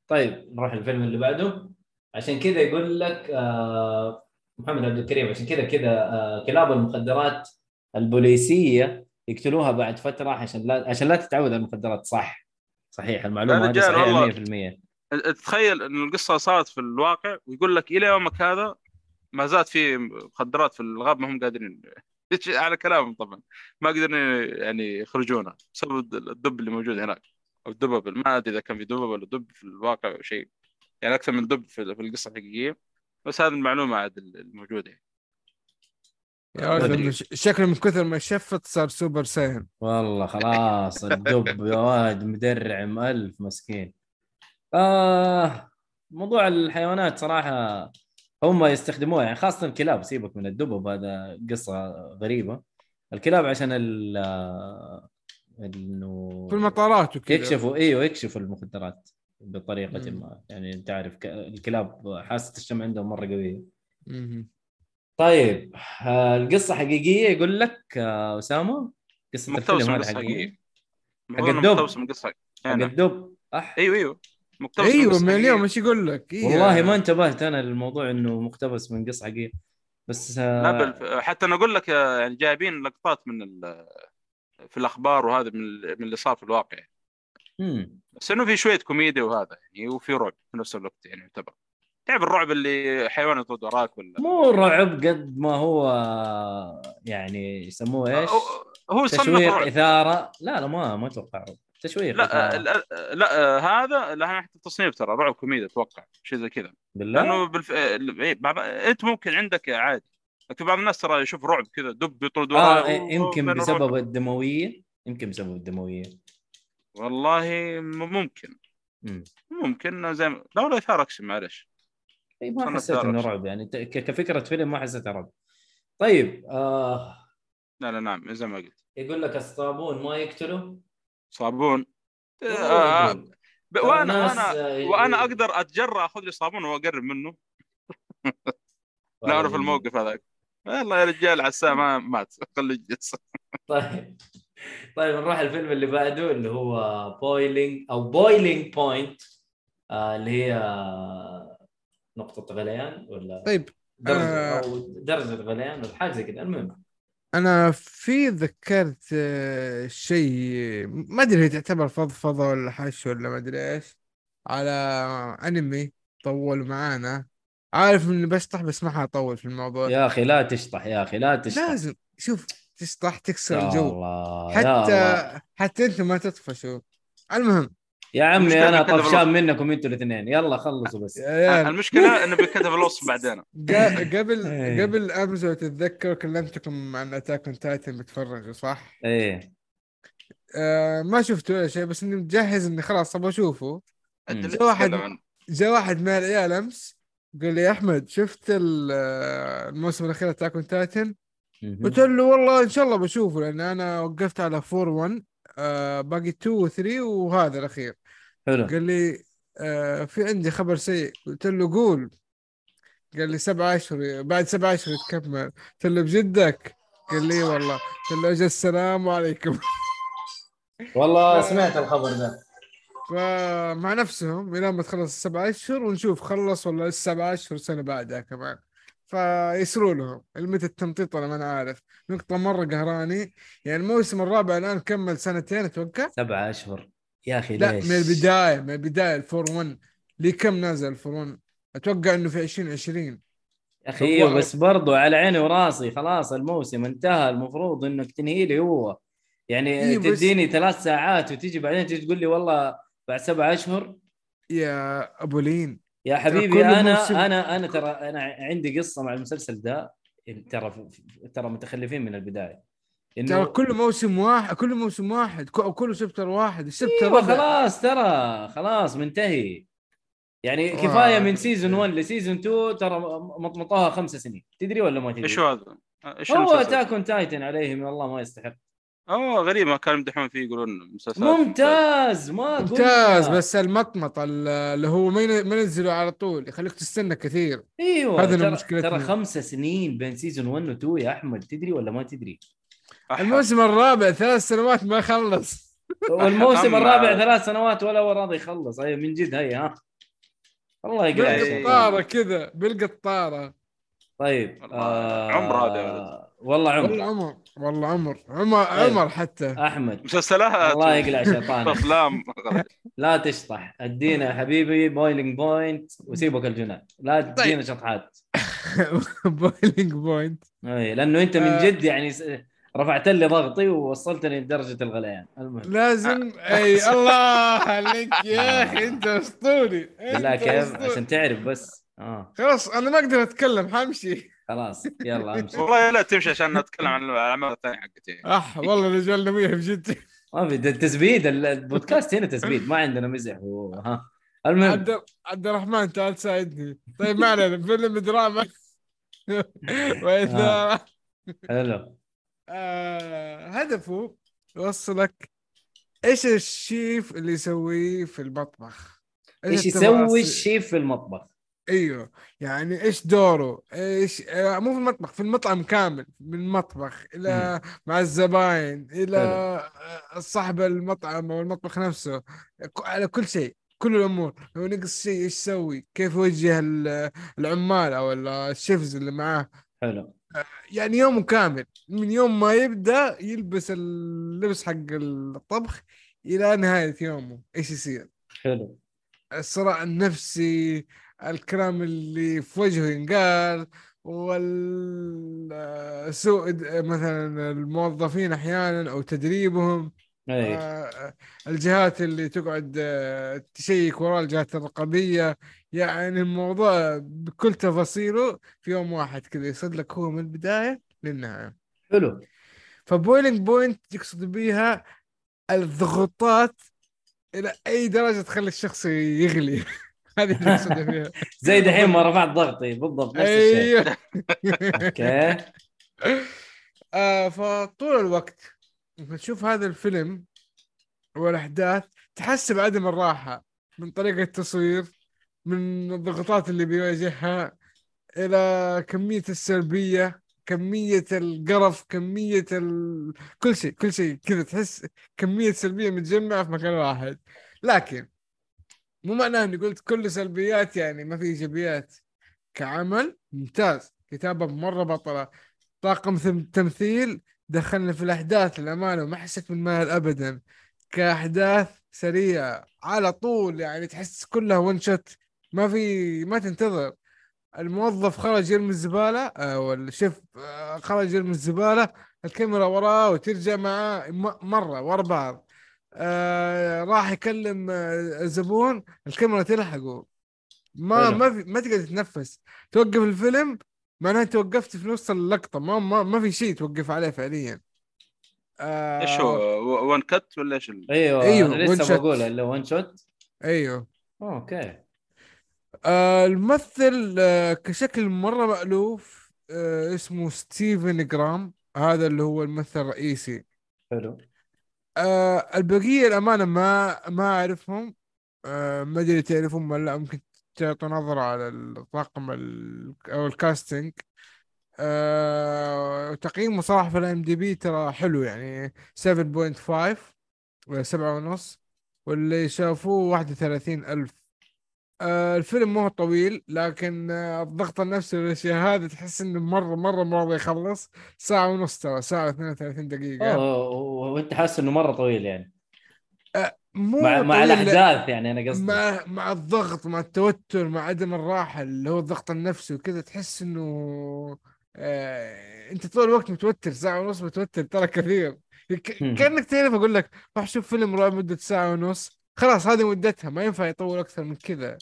طيب نروح الفيلم اللي بعده. عشان كذا يقول لك آه محمد عبد الكريم عشان كذا كذا آه كلاب المخدرات البوليسية يقتلوها بعد فترة عشان لا عشان لا تتعود على المخدرات. صح. صحيح المعلومة هذه صحيحة والله. 100% تخيل إن القصة صارت في الواقع ويقول لك إلى يومك هذا ما زالت في مخدرات في الغاب ما هم قادرين. على كلامهم طبعا. ما قدروا يعني يخرجونها بسبب الدب اللي موجود هناك أو الدبب ما أدري إذا كان في دبب ولا دب في الواقع أو شيء. يعني أكثر من دب في في القصة الحقيقية. بس هذه المعلومة عاد الموجودة. يعني. يا. رجل شكله من كثر ما شفت صار Super Saiyan والله خلاص الدب يا واد مدرعم ألف مسكين آه موضوع الحيوانات صراحة هم يستخدموها يعني خاصة الكلاب سيبك من الدبب هذا قصة غريبة الكلاب عشان ال إنه في المطارات وكذا يكشفوا إيوه يكشفوا المخدرات بطريقة مم. ما يعني أنت عارف الكلاب حاسة الشم عندهم مرة قوية. طيب آه، القصة حقيقية يقول لك آه، أسامة قصة مقتبس الفيلم من هذا قصة حقيقية حقيقية إنه الدب. مقتبس من قصة حق يعني الدب أح أيوه أيوه مقتبس أيوه من. اليوم إيش يقول لك إيه. والله ما انتبهت أنا للموضوع إنه مقتبس من قصة حقيقية بس آه، لا بل حتى أنا أقول لك يعني جايبين لقطات من ال- في الأخبار وهذا من من اللي صار في الواقع يعني. مم. بس إنه في شوية كوميديا وهذا يعني وفي رعب في نفس الوقت يعني يعتبر تعرف الرعب اللي حيوان يطرد وراك ولا مو رعب قد ما هو يعني يسموه إيش؟ هو- تشويق رعب إثارة لا لا ما ما أتوقع رعب تشويق لا. لا, لا آه، هذا لا حتى التصنيف ترى رعب كوميديا أتوقع شيء زي كذا لأنه بالله بالف... آه، إيه،. أنت ممكن عندك عادي لكن بعض الناس ترى يشوف رعب كذا دب يطرد آه وراه إيه، يمكن بسبب الرعب. الدموية يمكن بسبب الدموية والله ممكن مم. ممكن زي ما... لا ولا إثارة أقسم معلش ما صنف حسيت إنه. رعب يعني. كفكرة فيلم ما حسيتها رعب. طيب آه لا لا نعم زي ما قلت. يقول لك الصابون ما يقتله؟ صابون؟ والله آه يقول. ب... وأنا ناس، وأنا آه، أقدر أتجرأ أخذ لي صابون وأقرب منه؟ نعرف جميل. الموقف هذاك. والله يا رجال عساه ما مات. خليه يجلس. طيب. طيب نروح الفيلم اللي بعده اللي هو Boiling أو Boiling Point آه اللي هي آه، نقطة غليان ولا طيب درجة آه. أو درجة غليان ولا حاجة زي كذا المهم. أنا في ذكرت آه، شيء ما أدري هي تعتبر فضفضة ولا حش ولا ما أدري إيش على أنمي طول معانا. عارف إني بشطح بس ما حأطول في الموضوع. يا أخي لا تشطح يا أخي لا تشطح. لازم شوف تشطح تكسر الجو. الله يا الله. حتى حتى أنتم ما تطفشوا. المهم يا عمي أنا طفشان. منكم أنتوا الاثنين يلا خلصوا بس عيال المشكلة إنه بيكتب الوصف بعدين قا- قبل إيه. قبل أمس لو تتذكر كلمتكم عن Attack on Titan بتفرجوا صح؟ إيه آه ما شفته ولا شيء بس إني مجهز إني خلاص أبغى أشوفه جاء واحد- جاء واحد من العيال أمس قال لي يا أحمد شفت ال- الموسم الأخير Attack on Titan؟ قلت له والله إن شاء الله بشوفه لأن أنا وقفت على 4 1 آه باقي 2 و 3 وهذا الأخير حلو. قال لي آه في عندي خبر سيء. قلت له قول. قال لي سبعة أشهر بعد سبعة أشهر تكمل قلت له بجدك؟ قال لي والله. قلت له أجل السلام عليكم. والله سمعت الخبر ذا فمع نفسهم إلى ما تخلص السبعة أشهر ونشوف خلص ولا السبعة أشهر سنة بعدها كمان. فيسروا لهم. المتى التمطيط ولا ما أنا عارف. نقطة مرة قهراني. يعني الموسم الرابع الآن كمل سنتين أتوقع؟ سبعة أشهر. يا أخي لا ليش؟ من البداية من البداية الفور 1 ليه كم نازل الفور 1 أتوقع إنه في 2020 يا أخي إيوه بس برضو على عيني وراسي خلاص الموسم انتهى. المفروض إنك تنهي لي هو. يعني إيه تديني ثلاث ساعات وتيجي بعدين تيجي تقول لي والله بعد سبع أشهر. يا أبو لين. يا حبيبي أنا موسم- أنا أنا ترى أنا عندي قصة مع المسلسل ده. ترى ترى متخلفين من البداية. ترى كل موسم واحد كل موسم واحد أو كل chapter واحد ال chapter الرابع خلاص ترى خلاص منتهي يعني آه. كفاية من season 1 ل season 2 ترى مطمطوها خمس سنين تدري ولا ما تدري؟ إيش هذا؟ إيش هو؟ Attack on Titan عليه من الله ما يستحق أوه غريب ما كانوا يمدحون فيه يقولون مسلسلات ممتاز ما قلنا. ممتاز بس المطمط ال- اللي هو ما ين- ما ينزلوا على طول يخليك تستنى كثير أيوه هذا مشكلتنا. ترى خمسة سنين بين سيزون 1 و 2 يا أحمد تدري ولا ما تدري؟ الموسم الرابع ثلاث سنوات ما خلص. والموسم الرابع ثلاث سنوات ولا هو راضي يخلص. أيوه من جد هي ها. الله يقلع. بالقطارة كذا بالقطارة. طيب والله عمر هذا يا ولد. والله والله عمر عمر والله عمر. عمر طيب. عمر حتى. أحمد. مسلسلات. الله يقلع شيطانك. أفلام. لا تشطح. أدينا يا حبيبي Boiling Point وسيبك الجنان لا تدينا شطحات. بويلينج بوينت أي لأنه أنت من آه. جد يعني رفعت لي ضغطي ووصلتني لدرجة الغليان. المهم. لازم أي الله عليك يا أخي أنت أسطوري. بالله أنت كيف. عشان تعرف بس. آه. خلاص أنا ما أقدر أتكلم حمشي خلاص يلا امشي. والله لا تمشي عشان نتكلم عن الاعمال الثانية حقتي. أح والله الرجال نبيه بجد ما في تزبيد ال- البودكاست هنا تزبيد ما عندنا مزح. و... ها. المهم. عبد عبد الرحمن تعال ساعدني. طيب ما علينا فيلم دراما. واذا حلو. آه هدفه يوصلك إيش الشيف اللي يسويه في المطبخ؟ إيش؟ يسوي الشيف في المطبخ؟ أيوه يعني إيش دوره؟ إيش آه، مو في المطبخ في المطعم كامل من المطبخ إلى مع الزباين إلى صاحب المطعم أو المطبخ نفسه على كل شيء كل الأمور. لو نقص شيء إيش يسوي؟ كيف يوجه ال- العمال أو ال- الشيفز اللي معاه؟ حلو. يعني يومه كامل من يوم ما يبدأ يلبس اللبس حق الطبخ إلى نهاية يومه إيش يصير؟ حلو. الصراع النفسي الكلام اللي في وجهه ينقال والسوء مثلا الموظفين أحيانا أو تدريبهم. اي آه، الجهات اللي تقعد آه، تشيك وراء الجهات الرقابية يعني الموضوع بكل تفاصيله في يوم واحد كذا يصير لك هو من البداية للنهاية. حلو. ف Boiling Point يقصد بيها الضغوطات إلى أي درجة تخلي الشخص يغلي. هذه اللي يقصد فيها زي دحين ما رفعت ضغطي. بالضبط نفس الشيء. أيوه. أوكي. آه فطول الوقت تشوف هذا الفيلم والأحداث تحس بعدم الراحة من طريقة التصوير من الضغوطات اللي بيواجهها إلى كمية السلبية كمية القرف كمية ال... كل شيء كل شيء كذا تحس كمية سلبية متجمعة في مكان واحد. لكن مو معناه إني قلت كل سلبيات يعني ما في إيجابيات. كعمل ممتاز. كتابة مرة بطلة. طاقم تمثيل دخلنا في الأحداث للأمانة وما حسيت بالملل ابدا. كأحداث سريعة على طول يعني تحس كلها ون شوت ما في ما تنتظر. الموظف خرج يرمي الزبالة أو الشيف آه، خرج يرمي الزبالة الكاميرا وراه وترجع معاه مرة ورا بعض. آه راح يكلم آه، الزبون الكاميرا تلحقه. ما حلو. ما في ما تقدر تتنفس. توقف الفيلم معناها انت وقفت في نص اللقطة. ما ما, ما في شيء توقف عليه فعليا. آه إيش هو؟ one cut ولا إيش أيوه أنا one لسه shot. بقول اللي one shot أيوه. okay. آه الممثل آه كشكل مرة مألوف آه اسمه ستيفن جراهام. هذا اللي هو الممثل الرئيسي. حلو. آه البقية الأمانة ما ما أعرفهم. آه ما أدري تعرفهم ولا لأ ممكن تعطوا نظرة على الطاقم ال- أو الكاستنج آه تقييمه صراحة في الام دي بي ترى حلو يعني 7.5 ولا سبعة ونص واللي شافوه 31 ألف. آه الفيلم مو طويل لكن آه الضغط النفسي والأشياء هذه تحس إنه مره مرة مره يخلص. ساعة ونص ترى ساعة 32 دقيقة. أوه وانت حاسس إنه مرة طويل يعني. مو مع مع. الأحداث يعني أنا قصدي. مع مع الضغط مع التوتر مع عدم الراحة اللي هو الضغط النفسي وكذا تحس إنه آه أنت طول الوقت متوتر ساعة ونص متوتر ترى كثير. ك- مم. كأنك تعرف أقول لك روح شوف فيلم رعب مدة ساعة ونص. خلاص هذه مدتها ما ينفع يطول أكثر من كذا.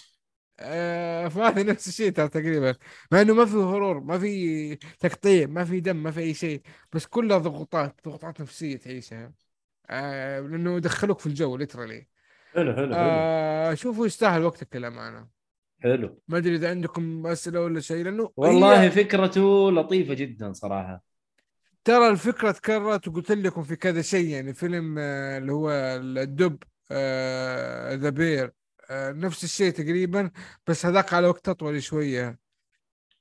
آه فهذا نفس الشيء ترى تقريبا. مع إنه ما في هرور ما في تقطيع ما في دم ما في أي شيء بس كلها ضغوطات ضغوطات نفسية تعيشها. آه لأنه يدخلوك في الجو ليترالي حلو حلو حلو. آه شوفوا يستاهل وقتك للأمانة. حلو. ما أدري إذا عندكم أسئلة ولا شيء لأنه والله هي فكرته لطيفة جدا صراحة. ترى الفكرة تكررت وقلت لكم في كذا شيء يعني فيلم آه، اللي هو الدب ذا بير نفس الشيء تقريبا بس هذاك على وقت أطول شوية.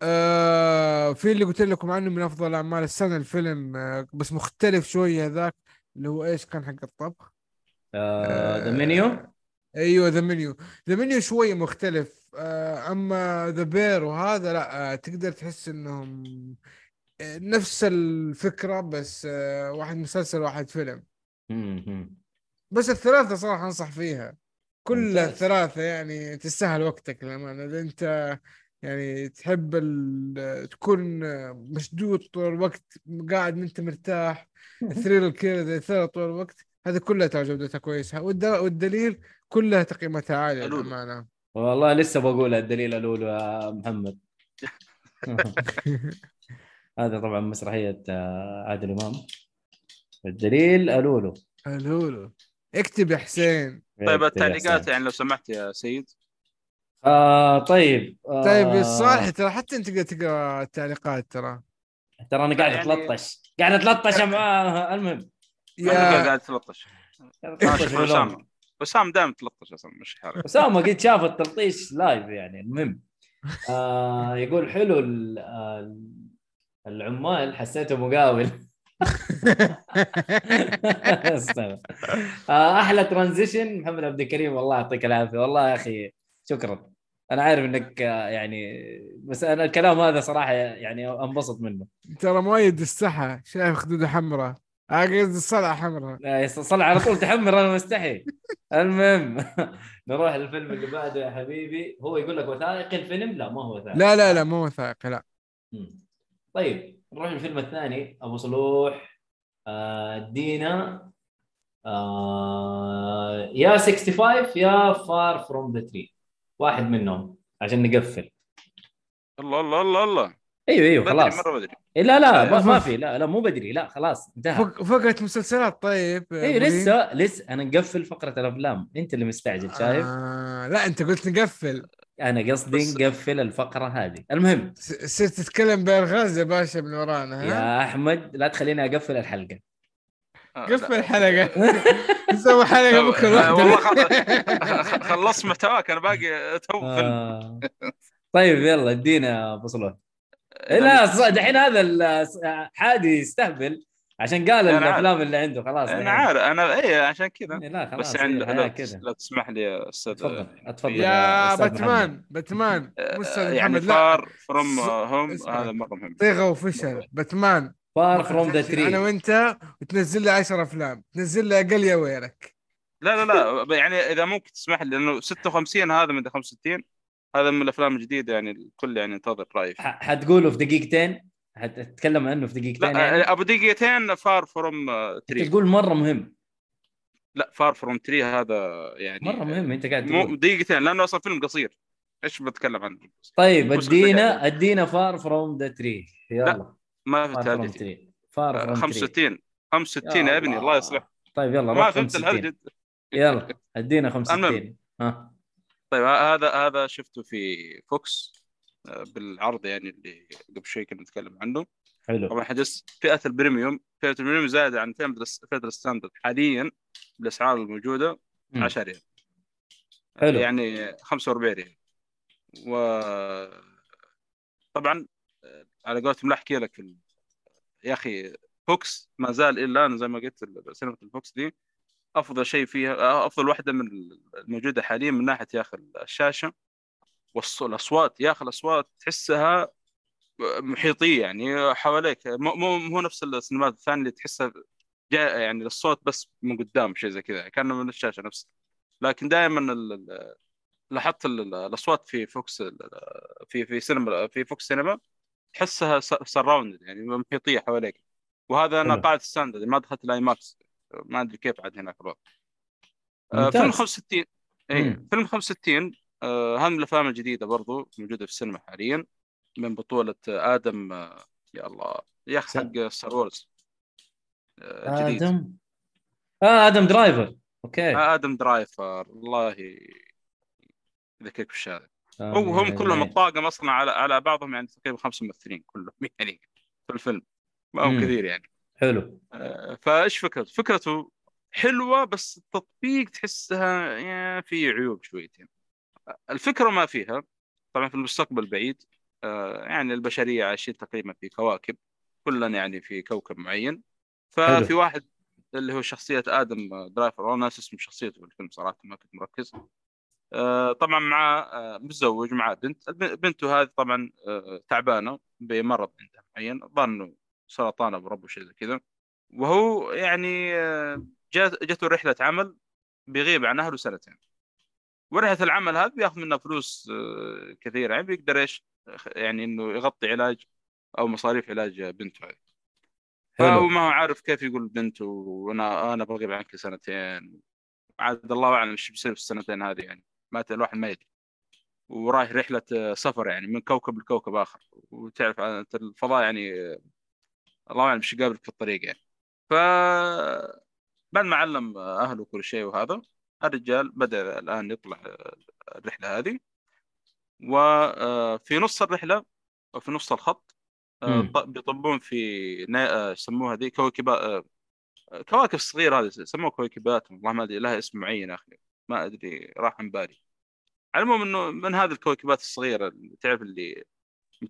آه في اللي قلت لكم عنه من أفضل أعمال السنة الفيلم آه بس مختلف شوية هذاك. اللي هو إيش كان حق الطبخ؟ ذا منيو أيوه The Menu The Menu شوية مختلف. آه أما The Bear وهذا لا آه تقدر تحس إنهم آه، نفس الفكرة بس آه واحد مسلسل واحد فيلم. بس الثلاثة صراحة أنصح فيها. كل. الثلاثة يعني تستاهل وقتك للأمانة. إذا أنت يعني تحب تكون مشدود طول الوقت قاعد ما أنت مرتاح ثريل كذا زي ثريل طول الوقت هذه كلها ترى جودتها كويسه والد- والدليل كلها تقييماتها عالية. للأمانة. والله لسه بقول الدليل الاولى يا محمد. هذا طبعا مسرحية آه، عادل إمام. الدليل الولو الولو اكتب يا حسين. طيب التعليقات. يعني لو سمحت يا سيد. آه طيب آه طيب صالح ترى حتى أنت تقدر تقرأ التعليقات ترى. ترى أنا قاعد يعني- أتلطش. قاعد أتلطش معاه المهم. يا قاعد 13 قاعد أنا أتلطش أشوف بالأم. اسامه اسامه دائما 13 أصلا مش حالك اسامه قد شاف التلطيش لايف يعني المهم. آه يقول حلو ال- العمال حسيته مقاول. آه أحلى ترانزيشن محمد عبد الكريم والله يعطيك العافية. والله يا أخي شكرا. أنا عارف إنك يعني بس أنا الكلام هذا صراحة يعني أنبسط منه. ترى مؤيد السحة شايف خدودة حمراء. عقد الصلعة حمراء. لا، صل على طول تحمر أنا مستحي. المهم نروح للفيلم اللي بعده يا حبيبي. هو يقول لك وثائقي الفيلم؟ لا ما هو وثائقي. لا لا لا مو وثائقي لا. طيب نروح للفيلم الثاني. أبو صلوح آه، ادينا آه يا 65 يا Far From the Tree. واحد منهم عشان نقفل. الله الله الله الله. أيوه أيوه بدري خلاص. مرة بدري. إيه لا لا ما, ما في لا لا مو بدري لا خلاص انتهى. فق- فقرة مسلسلات طيب أيوه أبو هيم. لسه لسه أنا نقفل فقرة الأفلام. أنت اللي مستعجل شايف؟ آه لا أنت قلت نقفل. أنا قصدي بس- نقفل الفقرة هذه. المهم. صرت تتكلم بألغاز يا باشا من ورانا ها؟ يا أحمد لا تخليني أقفل الحلقة. قفل لا. الحلقة. نسوي حلقة بكرة. آه، والله خلصت محتواك أنا باقي تو فيلم آه. طيب يلا ادينا أبو صلوح إيه لا دحين هذا ال- حادي يستهبل عشان قال. الأفلام اللي عنده خلاص. أنا دحين. عارف. أنا اي عشان كذا. إيه، لا خلاص. بس كذا. لو تسمح لي أستاذ. تفضل اتفضل يا باتمان باتمان. يعني محمد لا. فار فروم هوم. هذا مرة مهم. صيغة وفشل باتمان. فار فروم ذا أنا تري وأنت وتنزل لي 10 أفلام. تنزل لي أقل يا ويلك لا لا لا. يعني إذا ممكن تسمح لي لأنه 56 هذا من 65 هذا من الأفلام الجديدة يعني الكل يعني ينتظر رأيي فيه. حتقوله في دقيقتين حتتكلم عنه في دقيقتين لا يعني؟ أبو دقيقتين فار فروم Tree تقول مرة مهم. لا Far From Tree هذا يعني مرة مهم أنت قاعد تقول. دقيقتين لأنه أصلا فيلم قصير. إيش بتكلم عنه؟ طيب ادينا أدينا Far From the Tree يلا. ما هرجتي Tree Far From 65 65 يا ابني الله يصلح. طيب يلا ما فهمت 65 الهرجة يلا ادينا 65 المهم. ها. طيب هذا هذا شفته في VOX آه، بالعرض يعني اللي قبل شوي كنا نتكلم عنه. حلو. طبعا حدث فئة ال premium. فئة ال premium زايده عن فئه الس- فئة ال standard حاليا بالأسعار الموجودة مم. 10 ريال. حلو. يعني 45 ريال. و طبعا على قولتهم لا احكي لك ال... يا أخي VOX ما زال إلى الآن زي ما قلت سينما ال VOX دي أفضل شيء فيها أفضل واحدة من الموجودة حاليا من ناحية يا أخي الشاشة والاصوات يا أخي الأصوات تحسها محيطية يعني حواليك. مو مو مو نفس السينمات الثانية اللي تحسها جاء يعني الصوت بس من قدام شيء زي كذا كأنه من الشاشة نفسها. لكن دائما لاحظت ال- ال- الأصوات في VOX في في سينما في VOX سينما تحسها surround يعني محيطية حواليك وهذا أنا. قاعد standard ما دخلت ال IMAX ما أدري كيف عاد هناك الوضع آه،. فيلم 65 اي. فيلم 65 آه، من الأفلام الجديدة برضو موجودة في السينما حاليا من بطولة آدم آه، يا الله يا أخي. حق Star Wars آه، جديد آدم آه آدم درايفر أوكي آه، آدم درايفر الله يذكرك بالشهادة هو هم يعني- كلهم الطاقم أصلا على على بعضهم يعني تقريبا خمس ممثلين كلهم. يعني في الفيلم. ما هو مم. كثير يعني. حلو. آه، فإيش فكرته؟ فكرته حلوة بس التطبيق تحسها يعني في عيوب شويتين. الفكرة ما فيها. طبعا في المستقبل البعيد آه، يعني البشرية عايشين تقريبا في كواكب. كلنا يعني في كوكب معين. ففي حلو. واحد اللي هو شخصية آدم درايفر والله ناس اسم شخصيته في الفيلم صراحة ما كنت مركز. طبعا مع آه، متزوج ومعاه بنت. بنته هذه طبعا آه، تعبانة بمرض عندها معين. ظنوا سرطان أو رب شيء زي كذا. وهو يعني آه، جات جته رحلة عمل بيغيب عن أهله سنتين. ورحلة العمل هذه بياخذ منها فلوس آه، كثيرة. يعني بيقدر إيش يعني إنه يغطي علاج أو مصاريف علاج بنته هذه. فهو ما هو عارف كيف يقول بنته وأنا أنا بغيب عنك سنتين عاد الله أعلم إيش بيصير في السنتين هذه يعني. ما ت- الواحد ما يدري. ورايح رحلة آه، سفر يعني من كوكب لكوكب آخر. وتعرف أنت الفضاء يعني آه، الله أعلم إيش يقابلك في الطريق يعني. ف بعد ما علم أهله كل شيء وهذا الرجال بدأ الآن يطلع آه، الرحلة هذه. وفي نص الرحلة أو في نص الخط بيطبون في نا- يسموها ذي آه، كواكب صغيرة هذه يسموها كويكبات والله ما أدري لها اسم معين أخي. ما أدري راح من بالي. على العموم إنه من هذه الكويكبات الصغيرة اللي تعرف اللي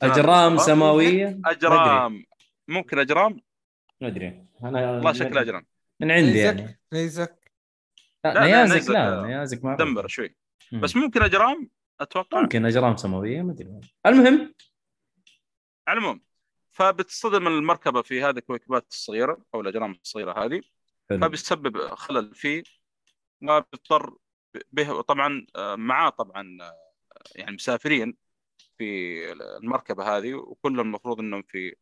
أجرام بالفضاء. سماوية؟ أجرام. ممكن أجرام؟ ما أدري. أنا والله شكلها أجرام. من عندي نيزك يعني. نيزك؟ لا, لا، نيازك نيزك، لا آه، نيازك ما دمبر شوي. مم. بس ممكن أجرام؟ أتوقع. ممكن أجرام سماوية ما أدري. المهم. على العموم فبتصطدم المركبة في هذه الكويكبات الصغيرة أو الأجرام الصغيرة هذه. حلو. فبيسبب خلل فيه وبيضطر به طبعا آه، معاه طبعا آه، يعني مسافرين في المركبة هذه وكلهم المفروض إنهم في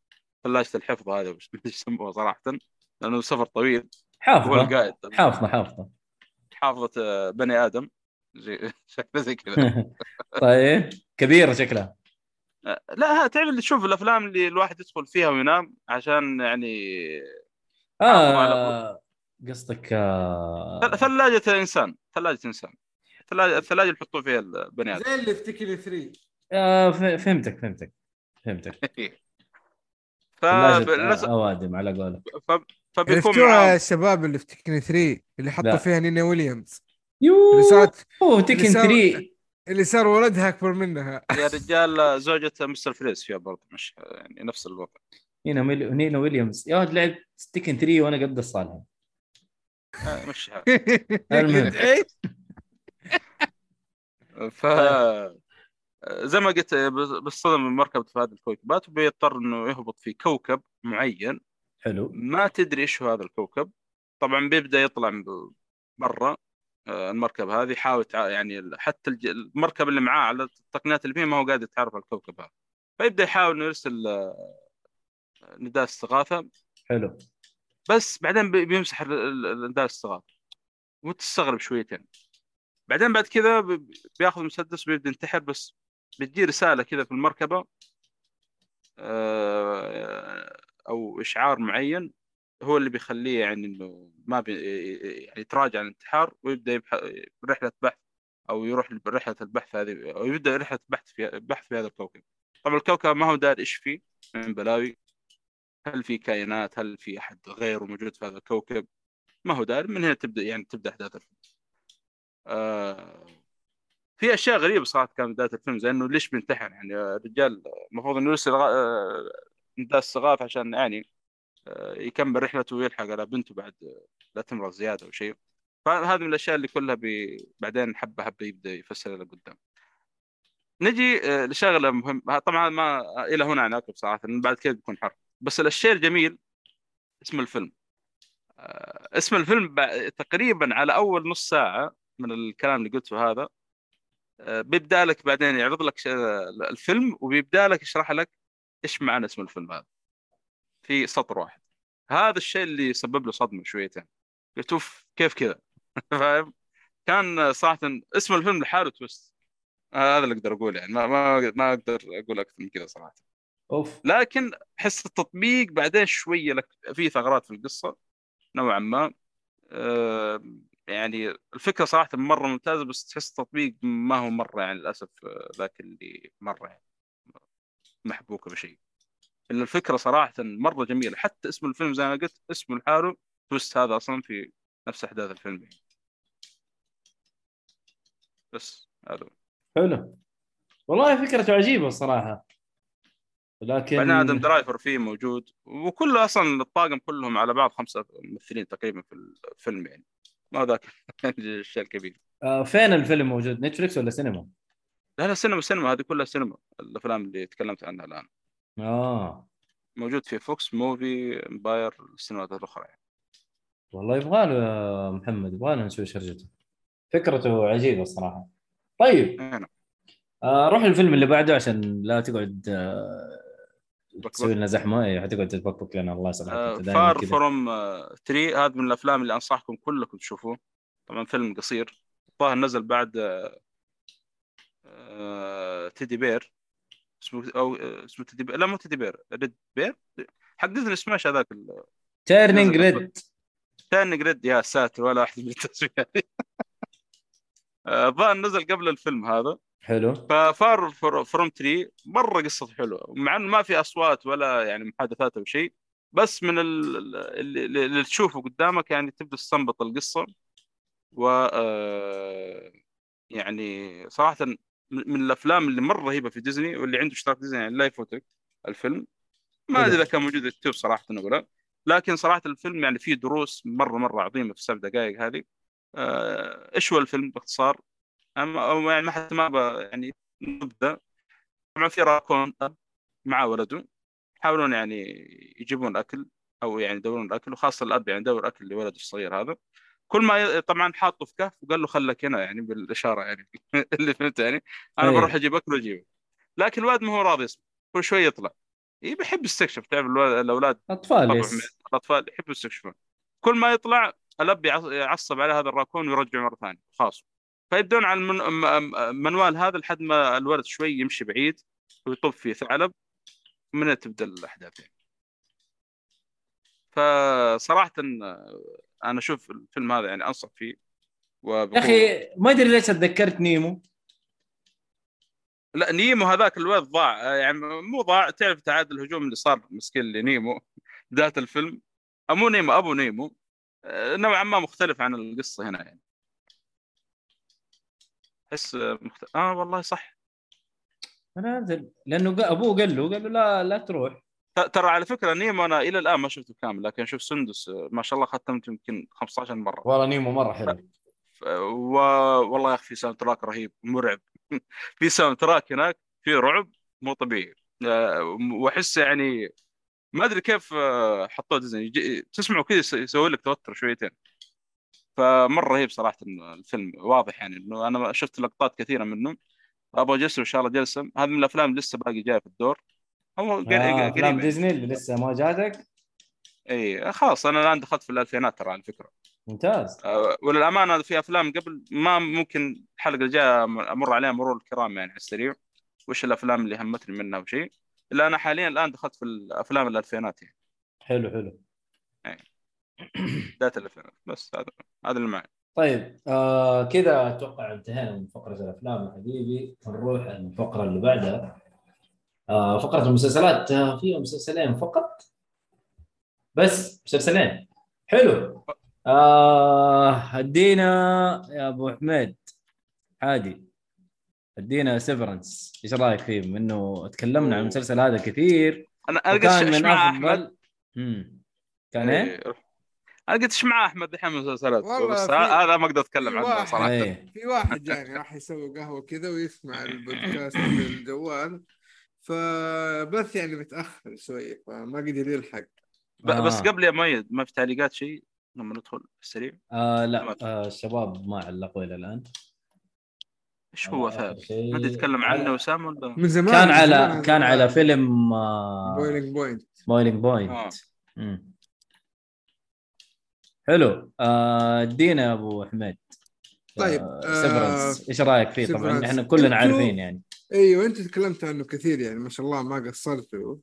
ثلاجه الحفظ هذا وش يسموها صراحة لأنه سفر طويل. هو حافظه القائد حافظة حافظة. حافظة آه، بني آدم. زي شكله زي كذا. طيب كبيرة شكلها. آه، لا ها تعرف اللي تشوف الأفلام اللي الواحد يدخل فيها وينام عشان يعني آه قصدك آه... ثلاجة الانسان ثلاجة إنسان. الثلاجه الثلاجة اللي يحطوا فيها البني آدم. زي اللي في تكن 3 آه ف- فهمتك فهمتك فهمتك. ثلاجة ثلاجة أوادم على قولك. فبيكون عرفتوها يا الشباب اللي في تكن 3 اللي حطوا. فيها نينا ويليامز. يوه اللي صارت تكن اللي صار- 3 اللي صار ولدها أكبر منها. يا رجال زوجة مستر فريز فيها برضه مش يعني نفس الوضع. نينا ويل... نينا ويليامز. يا ولد لعبت تكن 3 وأنا قد الصالح آه،. إيه؟ ف زي ما قلت بيصطدم المركبة في هذه الكويكبات وبيضطر إنه يهبط في كوكب معين. حلو. ما تدري إيش هو هذا الكوكب. طبعا بيبدأ يطلع برا آه، المركب هذه. يحاول يعني حتى المركب اللي معاه على التقنيات اللي فيه ما هو قادر يتعرف على الكوكب هذا. فيبدأ يحاول إنه يرسل آه، نداء استغاثة. حلو. بس بعدين بي- بيمسح ال- ال- ال- نداء الاستغاثه وتستغرب شويتين. بعدين بعد كذا بياخذ مسدس وبيبدا ينتحر بس بتجي رسالة كذا في المركبة آه، أو إشعار معين هو اللي بيخليه يعني إنه ما بي يعني يتراجع عن الانتحار ويبدأ يبح... رحلة بحث أو يروح رحلة البحث هذه أو يبدأ رحلة بحث في بحث في هذا الكوكب. طبعا الكوكب ما هو داري إيش فيه من بلاوي. هل في كائنات؟ هل في أحد غيره موجود في هذا الكوكب؟ ما هو داري من هنا تبدأ يعني تبدأ أحداث الفيلم. آه في أشياء غريبة صارت كانت بداية الفيلم زي إنه ليش بينتحر؟ يعني الرجال المفروض إنه يرسل غ- آه، استغاثه عشان يعني آه، يكمل رحلته ويلحق على بنته بعد آه، لا تمرض زيادة أو شيء. فهذه من الأشياء اللي كلها بي... بعدين حبة حبة يبدأ يفسر لها قدام. نجي لشغلة مهم طبعا ما إلى هنا عناقب صراحة بعد كذا بيكون حرب. بس الشيء الجميل اسم الفيلم. آه، اسم الفيلم تقريبا على أول نص ساعة من الكلام اللي قلته هذا آه، بيبدأ لك بعدين يعرض لك الفيلم وبيبدأ لك يشرح لك إيش معنى اسم الفيلم هذا. في سطر واحد. هذا الشيء اللي سبب له صدمة شويتين. قلت أوف كيف كذا؟ فاهم؟ كان صراحة اسم الفيلم لحاله تويست. هذا اللي أقدر أقوله يعني. ما ما أقدر أقول أكثر من كذا صراحة. أوف. لكن احس التطبيق بعدين شوية لك في ثغرات في القصة نوعا ما. آه، يعني الفكرة صراحة مرة ممتازة بس تحس التطبيق ما هو مرة يعني للأسف آه، ذاك اللي مرة يعني محبوكه بشيء إلا الفكرة صراحة مرة جميلة. حتى اسم الفيلم زي ما قلت اسمه لحاله twist هذا أصلا في نفس أحداث الفيلم. يعني. بس هذا. حلو. والله فكرته عجيبة الصراحه لكن بعدين آدم درايفر فيه موجود وكله أصلا الطاقم كلهم على بعض خمسة ممثلين تقريبا في الفيلم يعني. ما ذاك الشيء الكبير آه فين الفيلم موجود؟ Netflix ولا سينما؟ لا لا سينما سينما هذه كلها سينما. الأفلام اللي تكلمت عنها الآن. آه. موجود في VOX Muvi Empire السينمات الأخرى يعني. والله يبغى له محمد يبغى له نسوي شرجته. فكرته عجيبة الصراحة. طيب. آه روح الفيلم اللي بعده عشان لا تقعد آه تسوي. لنا زحمة إيه، حتقعد تتبكبك لنا. الله آه، دايماً فار. فروم 3 هذا من الأفلام اللي أنصحكم كلكم تشوفوه. طبعا فيلم قصير. الظاهر نزل بعد آه، آه، Teddy Bear اسمه أو آه، اسمه Teddy Bear لا مو Teddy Bear Red Bear حق ديزني سماش هذاك Turning Red Turning Red يا ساتر ولا واحد من آه، الظاهر نزل قبل الفيلم هذا. حلو. ف Far From Tree مرة قصته حلوة مع إنه ما في أصوات ولا يعني محادثات أو شيء بس من ال- اللي, اللي تشوفه قدامك يعني تبدأ تستنبط القصة و آه، يعني صراحة من الأفلام اللي مرة رهيبة في ديزني واللي عنده اشتراك ديزني يعني لا يفوتك الفيلم. ما أدري. إذا كان موجود اليوتيوب صراحة ولا لا لكن صراحة الفيلم يعني فيه دروس مرة مرة عظيمة في السبع دقائق هذه. آه، إيش هو الفيلم باختصار؟ أو يعني ما حتى ما يعني نبدا طبعا في راكون مع ولده. يحاولون يعني يجيبون أكل أو يعني يدورون الأكل وخاصة الأب يعني يدور أكل لولده الصغير هذا. كل ما. طبعا حاطه في كهف وقال له خلك هنا يعني بالإشارة يعني. اللي فهمت يعني؟ أنا أيه. بروح أجيب أكل وأجيبه. لكن الواد ما هو راضي يسمع كل شوي يطلع. يحب يستكشف. تعرف الولد- الأولاد أطفال الأطفال يحبوا يستكشفون. كل ما يطلع الأب يعص- يعصب على هذا الراكون ويرجعه مرة ثانية. خلاص. فيبدون على المنوال هذا لحد ما الولد شوي يمشي بعيد ويطب في ثعلب من تبدأ الاحداث يعني فصراحة أنا أشوف الفيلم هذا يعني أنصح فيه. يا وبقوة. أخي ما أدري ليش اتذكرت نيمو. لا نيمو هذاك الولد ضاع. يعني مو ضاع تعرف تعاد الهجوم اللي صار مسكين لنيمو بدايه الفيلم. أو مو نيمو أبو نيمو. آه، نوعا ما مختلف عن القصة هنا يعني. احس مختلف آه والله صح. أنا أنزل. لأنه أبوه قال له قال له لا لا تروح. ت- ترى على فكرة نيمو أنا إلى الآن ما شفته كامل لكن أشوف سندس ما شاء الله ختمت يمكن 15 مرة. والله نيمو مرة حلو. ف- و... والله يا أخي في soundtrack رهيب مرعب. في soundtrack هناك في رعب مو طبيعي. آه، وأحس يعني ما أدري كيف آه، حطوه ديزني. تسمعوا كذا يس- يسوي لك توتر شويتين. فمرة رهيب صراحة الفيلم واضح يعني إنه أنا شفت لقطات كثيرة منه. أبغى اجلس ان شاء الله جلسه هذا من الأفلام لسه باقي جاي في الدور. هو قريب آه قريب افلام. ديزني اللي لسه ما جاتك؟ إي خلاص أنا الآن دخلت في الألفينات ترى على فكرة. ممتاز. أه، وللأمانة في أفلام قبل ما ممكن الحلقة الجاية أمر عليها مرور الكرام يعني على السريع. وش الأفلام اللي همتني منها وشيء إلا أنا حاليا الآن دخلت في الأفلام الألفينات يعني. حلو حلو. بدايه الالفينات بس هذا هذا اللي معي. طيب آه كذا أتوقع انتهينا من فقرة الأفلام يا حبيبي. نروح الفقرة اللي بعدها. آه فقرة المسلسلات آه فيها مسلسلين فقط بس مسلسلين. حلو. آه ادينا يا أبو حميد. عادي. ادينا سيفرنس إيش رأيك فيه؟ بما إنه تكلمنا عن المسلسل هذا كثير أنا أنا قلت من افضل كان إيه؟ إيه. أنا قلت إيش مع أحمد الحين مسلسلات بس هذا ما أقدر أتكلم عنه. صراحة. إيه. في واحد جاني راح يسوي قهوة كذا ويسمع البودكاست في الجوال. فبث يعني متأخر شوية فما قدر يلحق. ب- بس آه. قبل يا مؤيد ما في تعليقات شيء؟ لما ندخل السريع. آه لا آه الشباب ما علقوا إلى الآن. إيش هو آه، ثابت شيء- ما يتكلم على- عنه وسام ولا؟ من زمان كان على كان. على فيلم آه Boiling Point Boiling Point آه. حلو آه، ادينا يا أبو حميد طيب، آه آه، Severance إيش رأيك فيه طبعا. إحنا كلنا عارفين يعني أيوه انت تكلمت عنه كثير يعني ما شاء الله ما قصرتوا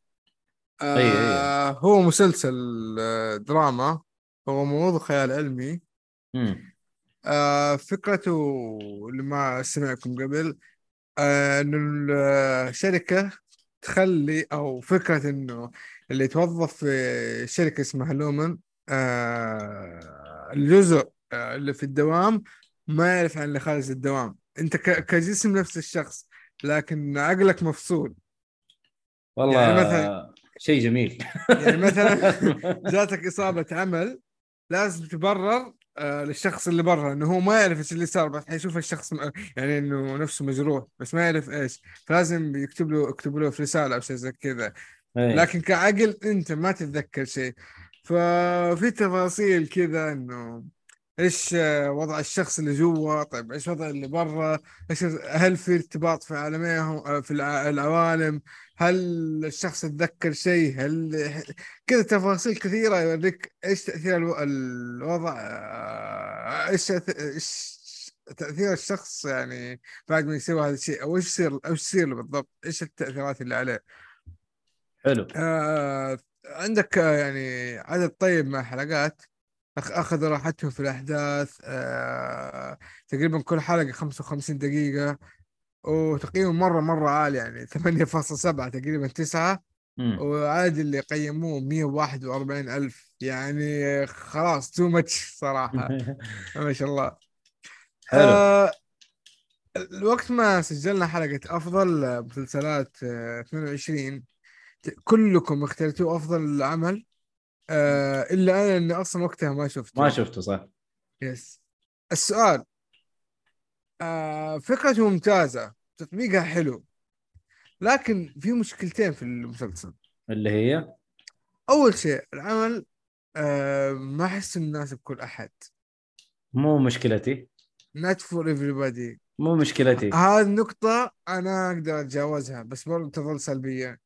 آه أيوة، أيوة. هو مسلسل آه، دراما هو موضوع خيال علمي مم. آه فكرته اللي ما سمعكم قبل آه إنه الشركة تخلي أو فكرة إنه اللي يتوظف في شركة اسمها لومن آه الجزء آه اللي في الدوام ما يعرف عن اللي خارج الدوام. انت كجسم نفس الشخص لكن عقلك مفصول. والله يعني مثلاً- شيء جميل. يعني مثلا جاتك إصابة عمل لازم تبرر آه للشخص اللي برا إنه هو ما يعرف إيش اللي صار بس حيشوف الشخص م- يعني إنه نفسه مجروح بس ما يعرف إيش. فلازم يكتب له يكتب له في رسالة أو شيء زي كذا. إيه. لكن كعقل أنت ما تتذكر شيء. ففي تفاصيل كذا إنه إيش وضع الشخص اللي جوا طيب إيش وضع اللي برا؟ إيش هل في ارتباط في عالميهم آه، في الع- العوالم؟ هل الشخص يتذكر شيء؟ هل كذا تفاصيل كثيرة يوريك إيش تأثير ألو... الوضع آه، إيش تأثير الشخص يعني بعد ما يسوي هذا الشيء أو إيش يصير إيش يصير له بالضبط؟ إيش التأثيرات اللي عليه؟ حلو. آه عندك آه، يعني عدد طيب من الحلقات؟ أخذوا راحتهم في الأحداث آه تقريبا كل حلقة 55 دقيقة وتقييم مرة مرة عالي يعني 8.7 تقريبا 9 مم. وعدد اللي قيموه 141 ألف يعني خلاص تو ماتش صراحة. ما شاء الله. حلو. آه الوقت ما سجلنا أفضل مسلسلات آه 22 ت- كلكم اخترتوا أفضل عمل آه إلا أنا إني أصلا وقتها ما شفته. ما شفته صح. يس السؤال. آه فكرته ممتازة. تطبيقها حلو. لكن في مشكلتين في المسلسل. اللي هي؟ أول شيء العمل آه ما أحس إنه يناسب كل أحد. مو مشكلتي. Not for everybody. مو مشكلتي. هذه النقطة أنا أقدر أتجاوزها بس برضو تظل سلبية.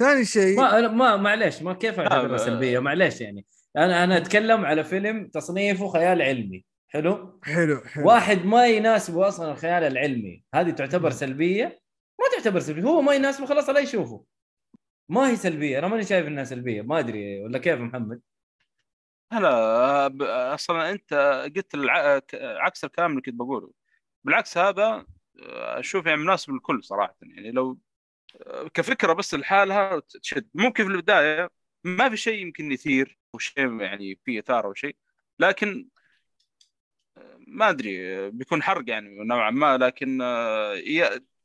ثاني شيء ما ما معليش ما كيف اعتبرها سلبية؟ معليش يعني. أنا أنا أتكلم على فيلم تصنيفه خيال علمي. حلو؟ حلو حلو. واحد ما يناسبه أصلا الخيال العلمي. هذه تعتبر. سلبية؟ ما تعتبر سلبية. هو ما يناسبه خلاص لا يشوفه. ما هي سلبية؟ أنا ماني شايف إنها سلبية. ما أدري ولا كيف محمد؟ هلا ب- أصلا أنت قلت الع... عكس الكلام اللي كنت بقوله. بالعكس هذا أشوف يعني مناسب للكل صراحة. يعني لو كفكرة بس لحالها تشد. ممكن في البداية ما في شيء يمكن يثير وشيء يعني فيه إثارة وشيء لكن ما أدري بيكون حرق يعني نوعا ما لكن آه،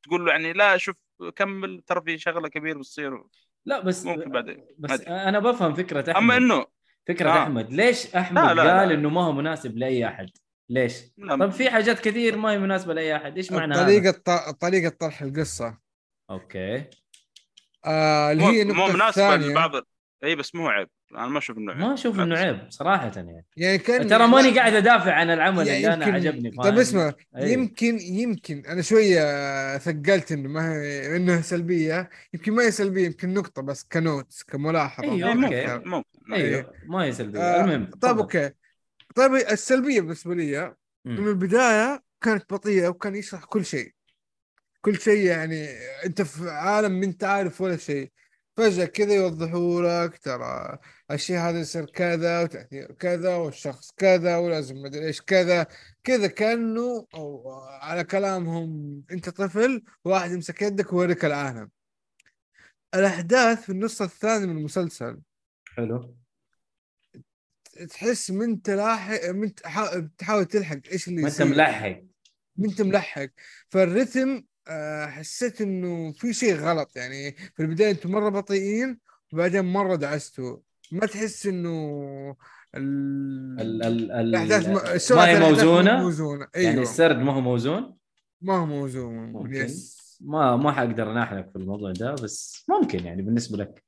تقول له يعني لا شوف كمل ترى في شغلة كبيرة بتصير. لا بس ممكن بعدين. بس أدري. أنا بفهم فكرة أحمد. أما إنه فكرة آه. أحمد. ليش أحمد لا، لا، قال لا. إنه ما هو مناسب لأي أحد؟ ليش؟ لا، طب في حاجات كثير ما هي مناسبة لأي أحد. إيش معنى هذا؟ طريقة ط- طريقة طرح القصة. أوكي آه اللي هي مو النقطة مناسبه لبعض إي بس مو عيب أنا ما أشوف إنه عيب ما أشوف إنه. عيب صراحة يعني يعني كان ترى ماني قاعد أدافع عن العمل يعني اللي أنا يمكن- عجبني طيب فاهم؟ اسمع أيوه. يمكن يمكن أنا شوية ثقلت إنه ما هي إنه سلبية يمكن ما هي سلبية يمكن نقطة بس ك note كملاحظة. أكثر. ممكن ممكن أيوه ما هي سلبية آه، المهم طيب. أوكي طيب السلبية بالنسبة لي من. البداية كانت بطيئة وكان يشرح كل شيء كل شيء يعني أنت في عالم ما أنت عارف ولا شيء. فجأة كذا يوضحوا لك ترى الشيء هذا يصير كذا وتأثير كذا والشخص كذا ولازم مدري إيش كذا. كذا كأنه أو على كلامهم أنت طفل واحد يمسك يدك ويوريك العالم. الأحداث في النص الثاني من المسلسل. حلو. تحس من تلاحق من تحا- تحاول تلحق إيش اللي ما أنت يصير. ملحق ما أنت ملحق فالرتم حسيت إنه في شيء غلط. يعني في البداية أنتم مرة بطيئين وبعدين مرة دعستوا. ما تحس إنه ال... ال ال ال الأحداث م... ما هي موزونة؟ موزونة. يعني أيوه. السرد ما هو موزون؟ ما هو موزون. ممكن. يس ما ما حقدر أناحلك في الموضوع ده بس ممكن يعني بالنسبة لك.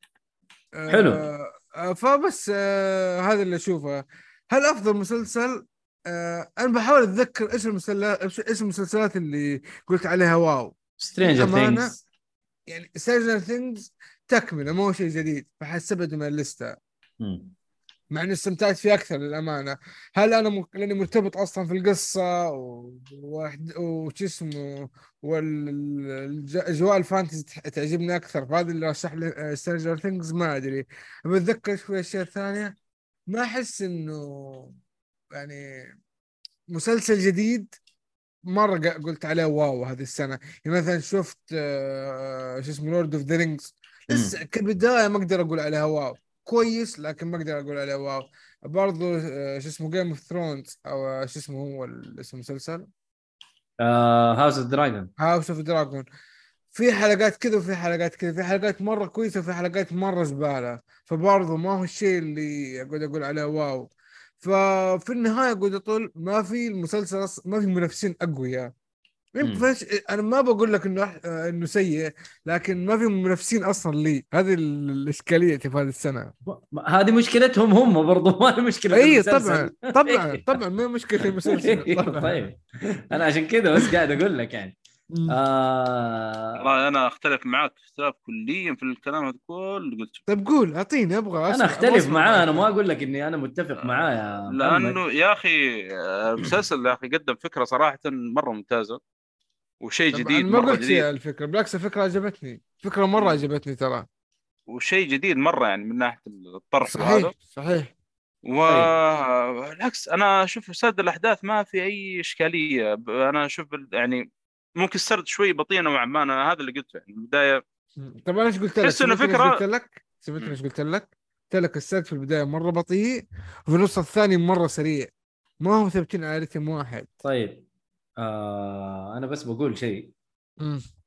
حلو. آه آه، فبس آه هذا اللي أشوفه. هل أفضل مسلسل؟ آه أنا بحاول أتذكر إيش المسلسلات إيش المسلسلات اللي قلت عليها واو. Stranger Things يعني Stranger Things تكملة مو شيء جديد فحسبته من ال list. مع إني استمتعت فيه أكثر للأمانة. هل أنا م... لأني مرتبط أصلا في القصة و... وش اسمه والأجواء ال fantasy تح- تعجبني أكثر فهذا اللي رشح لي Stranger Things ما أدري. بتذكر شوي أشياء ثانية. ما أحس إنه يعني مسلسل جديد مرة قلت عليه واو هذه السنة. يعني مثلا شفت آه، شو اسمه Lord of the Rings لسه كبداية ما أقدر أقول عليها واو. كويس لكن ما أقدر أقول عليها واو. برضو آه، شو اسمه Game of Thrones أو آه، شو اسمه هو اسم المسلسل؟ هاوس اوف دراجون هاوس اوف دراجون في حلقات كذا وفي حلقات كذا. في حلقات مرة كويسة وفي حلقات مرة زبالة. فبرضه ما هو الشيء اللي أقعد أقول عليه واو. ففي النهاية اقعد أقول ما في المسلسل ما في منافسين أقوياء. فيش أنا ما بقول لك إنه آه، إنه سيء لكن ما في منافسين أصلا لي. هذه ال- الإشكالية في هذه السنة. هذه مشكلتهم هم برضو ما هي مشكلة اي. طبعا طبعا طبعا ما هي مشكلة المسلسل. طبعا طيب. أنا عشان كذا بس قاعد أقول لك يعني. آه... والله أنا أختلف معاك اختلاف كليا في الكلام هذا كل اللي قلته طيب قول أعطيني أبغى أنا أختلف معاه أنا. ما أقول لك إني أنا متفق معاه يا محمد. لأنه يا أخي آه، المسلسل يا أخي قدم فكرة صراحة مرة ممتازة وشيء جديد ما قلت جديد. الفكرة بالعكس الفكرة عجبتني فكرة مرة عجبتني ترى. وشيء جديد مرة يعني من ناحية الطرح وهذا صحيح صحيح. وبالعكس أنا أشوف سرد الأحداث ما في أي إشكالية. ب- أنا أشوف يعني ممكن السرد شوي بطيء نوعا ما أنا هذا اللي قلته يعني البداية طب أنا إيش قلت لك؟ تحس إيش فكرة- قلت لك؟ سمعت إيش قلت لك؟ قلت لك السرد في البداية مرة بطيء وفي النص الثاني مرة سريع ما هم ثابتين على رتم واحد طيب آه... أنا بس بقول شيء.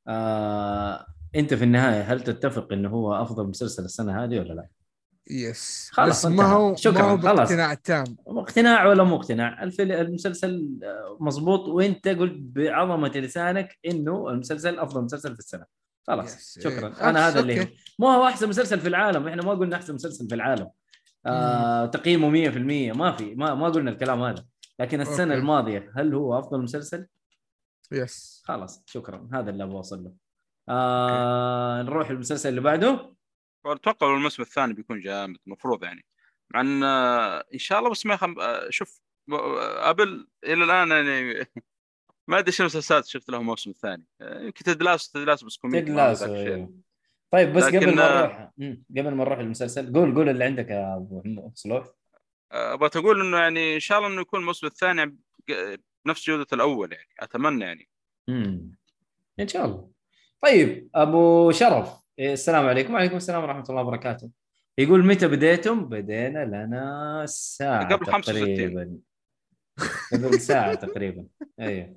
آه... أنت في النهاية هل تتفق إنه هو أفضل مسلسل السنة هذه ولا لا؟ yes. خلاص بس ما. هو شكراً، ما هو خلاص. باقتناع تام. اقتناع ولا مو اقتناع المسلسل آه، مظبوط وانت قلت بعظمة لسانك إنه المسلسل أفضل مسلسل في السنة. خلاص. yes. شكرا. إيه. أنا هذا اللي. مو هو أحسن مسلسل في العالم. إحنا ما قلنا أحسن مسلسل في العالم. آه تقييمه 100% ما في. ما ما قلنا الكلام هذا. لكن السنة أوكي. الماضية هل هو أفضل مسلسل؟ yes. خلاص. شكرا. هذا اللي أبغى أوصل له. آه نروح للمسلسل اللي بعده. أتوقع الموسم الثاني بيكون جامد المفروض يعني. مع إن آه، إن شاء الله بس ما يخم... آه، شوف أبل إلى الآن يعني ما أدري إيش المسلسلات شفت لهم الموسم الثاني. آه، يمكن تدلاس تدلاس بس كوميدي الشيء. أيوه. طيب بس لكن، قبل ما نروح قبل ما نروح للمسلسل قول قول اللي عندك يا أبو سلوح آه، أبغى تقول إنه يعني إن شاء الله إنه يكون الموسم الثاني بنفس جودة الأول يعني أتمنى يعني. امم إن شاء الله. طيب أبو شرف. السلام عليكم وعليكم السلام ورحمة الله وبركاته يقول متى بديتم؟ بدينا لنا ساعة قبل 65. تقريبا قبل ساعة تقريبا أيوه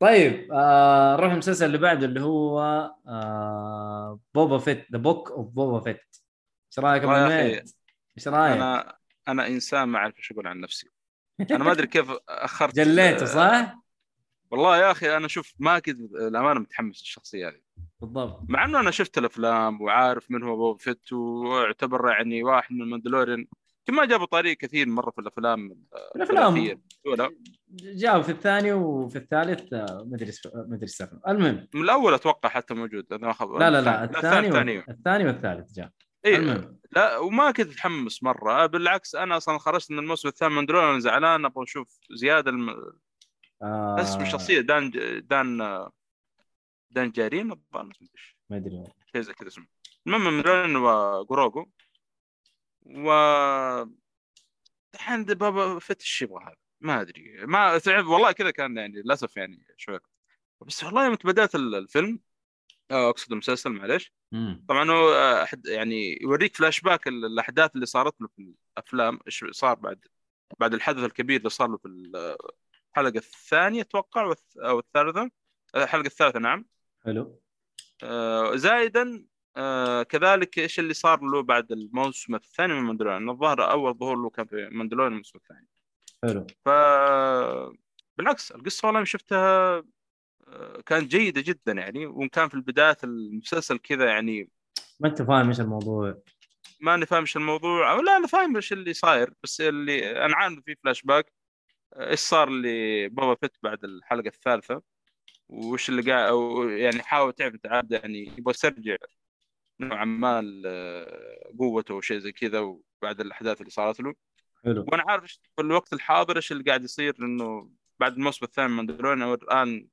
طيب آه نروح المسلسل اللي بعده اللي هو آه Boba Fett The Book of Boba Fett إيش رأيك أبو؟ إيش رأيك؟ أنا أنا إنسان ما أعرف إيش أقول عن نفسي أنا ما أدري كيف أخرت جليته صح؟ والله يا أخي أنا شوف ما كنت الامانه متحمس للشخصية هذه بالضبط. مع إنه أنا شفت الأفلام وعارف من هو Boba Fett واعتبر يعني واحد من ال Mandalorian يمكن ما جابوا طريق كثير مرة في الأفلام الأفلام. جاء في الثاني وفي الثالث آه، ما أدري ما أدري. المهم. من الأول أتوقع حتى موجود أخذ- لا لا لا الثاني. الثاني الثاني والثالث جاء. المهم. لا وما كنت متحمس مرة. بالعكس أنا أصلا خرجت من الموسم الثاني من دولار أنا زعلان أبغى أشوف زيادة الم... آه. اسم الشخصيه دان دان دان جارين الظاهر. ما أدري. شيء زي كذا اسمه. المهم من دولار وجوروجو و الحين بابا فت إيش يبغى هذا؟ ما أدري. ما تعب والله كذا كان يعني للأسف يعني شوي. بس والله يوم بدأت الفيلم آه، أقصد المسلسل معليش. طبعا هو آه، أحد يعني يوريك فلاش باك ال- الأحداث اللي صارت له في الأفلام. إيش صار بعد بعد الحدث الكبير اللي صار له في الحلقة الثانية أتوقع أو الثالثة. الحلقة الثالثة نعم. حلو. آه، زائدا آه، كذلك إيش اللي صار له بعد الموسم الثاني من Mandalorian الظاهر أول ظهور له كان في Mandalorian الموسم الثاني. حلو. ف بالعكس القصة والله شفتها آه، كانت جيدة جدا يعني وإن كان في البدايه المسلسل كذا يعني ما أنت فاهم إيش الموضوع. ماني فاهم إيش الموضوع أو لا أنا فاهم إيش اللي صاير بس اللي أنا عارف في فلاش باك إيش صار ل Boba Fett بعد الحلقة الثالثة. وش اللي قاعد أو يعني حاول تعرف أنت عاد يعني يبغى يسترجع نوعا ما قوته وشيء زي كذا وبعد الأحداث اللي صارت له. حلو. وأنا عارف في الوقت الحاضر إيش اللي قاعد يصير انه بعد الموسم الثاني من ماندلوريان هو الآن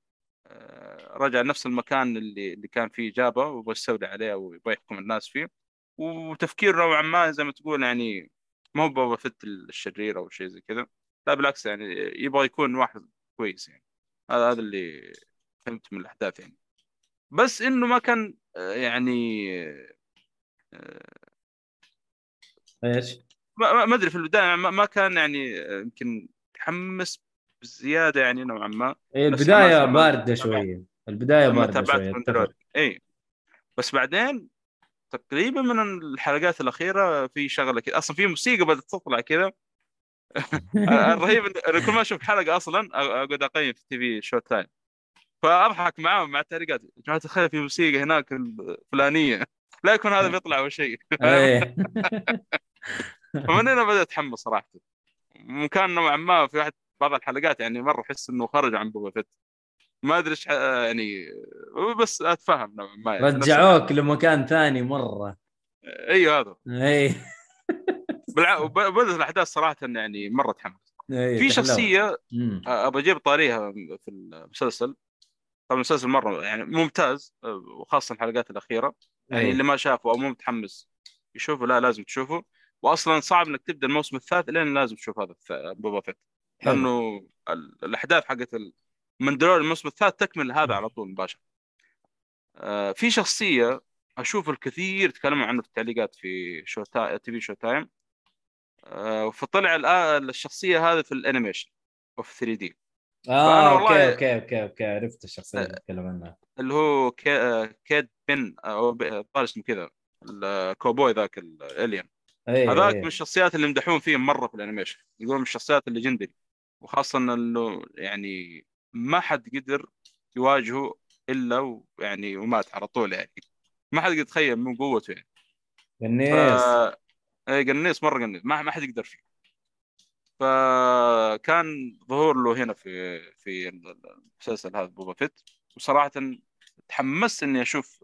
آه، رجع نفس المكان اللي اللي كان فيه جابه ويبغى يستولي عليه أو يبغى يحكم الناس فيه. وتفكير نوعا ما زي ما تقول يعني ما هو بابا فت الشرير أو شيء زي كذا. لا بالعكس يعني يبغى يكون واحد كويس يعني. هذا هذا اللي فهمت من الأحداث يعني. بس إنه ما كان آه، يعني آه، إيش؟ ما أدري في البداية ما, ما كان يعني آه، يمكن متحمس بزيادة يعني نوعا ما. إيه البداية باردة شوية. البداية باردة شوية. اي بس بعدين تقريبا من الحلقات الأخيرة في شغلة كذا أصلا في موسيقى بدأت تطلع كذا الرهيب كل ما أشوف حلقة أصلا أقعد أقيم في TV Show Time فأضحك معاهم مع التعليقات يا جماعة الخير في موسيقى هناك الفلانيه لا يكون هذا بيطلع أول شيء. فمن هنا بدأت أتحمس صراحة. وكان نوعا ما في واحد بعض الحلقات يعني مرة أحس إنه خرج عن بوبا فيت. ما أدري إيش يعني بس أتفهم نوعا ما يعني. رجعوك لمكان ثاني مرة. أيوه هذا. بالع... وب- بدات الأحداث صراحة يعني مرة تحمس. إيه، في. شخصية. ابى أجيب طاريها في المسلسل. طبعا المسلسل مرة يعني ممتاز وخاصة الحلقات الأخيرة يعني. اللي ما شافه أو مو متحمس يشوفه لا لازم تشوفه واصلا صعب إنك تبدأ الموسم الثالث لين لازم تشوف هذا الث- Boba Fett. لأنه ال- الأحداث حقت Mandalorian الموسم الثالث تكمل هذا على طول مباشرة. آه، في شخصية أشوف الكثير تكلموا عنه في التعليقات في Show Ti... TV Show Time آه، فطلع الشخصية هذه في ال animation وفي 3D آه okay okay okay okay عرفت الشخصية اللي تتكلم عنها. اللي هو كي... آه، Cad Bane أو ب- الظاهر اسمه كذا الكوبوي ذاك ال alien إيه هذاك إيه. من الشخصيات اللي يمدحون فيهم مرة في ال animation. يقولون من الشخصيات ال legendary وخاصة إنه يعني ما حد قدر يواجهه إلا ويعني ومات على طول يعني. ما حد يتخيل من قوته يعني. النيس ف... اي قنيص مرة قنيص ما ما حد يقدر فيه. فكان ظهور له هنا في في المسلسل هذا بوبا فيت. وصراحة تحمست إني أشوف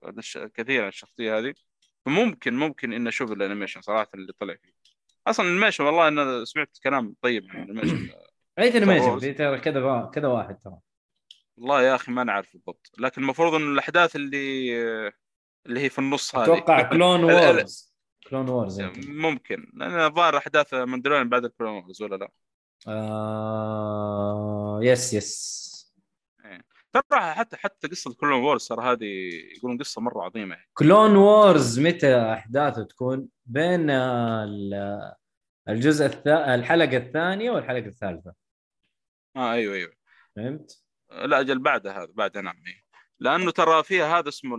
كثير عن الشخصية هذه. فممكن ممكن إني أشوف ال animation صراحة اللي طلع فيه. أصلا ال animation والله أنا سمعت كلام طيب عن ال animation. أي animation؟ ترى كذا كذا واحد ترى. والله يا أخي ما نعرف بالضبط. لكن المفروض إن الأحداث اللي اللي هي في النص هذه. أتوقع Clone Wars Clone Wars ممكن. لأن الظاهر أحداث ماندلوريان بعد ال Clone Wars ولا لا؟ آه... yes yes ترى حتى حتى قصة Clone Wars ترى هذه يقولون قصة مرة عظيمة. Clone Wars متى أحداثه تكون؟ بين ال- الجزء الثا... الحلقة الثانية والحلقة الثالثة. آه أيوه أيوه. فهمت؟ لا أجل بعد هذا بعد نعم إيه. لأنه ترى فيها هذا اسمه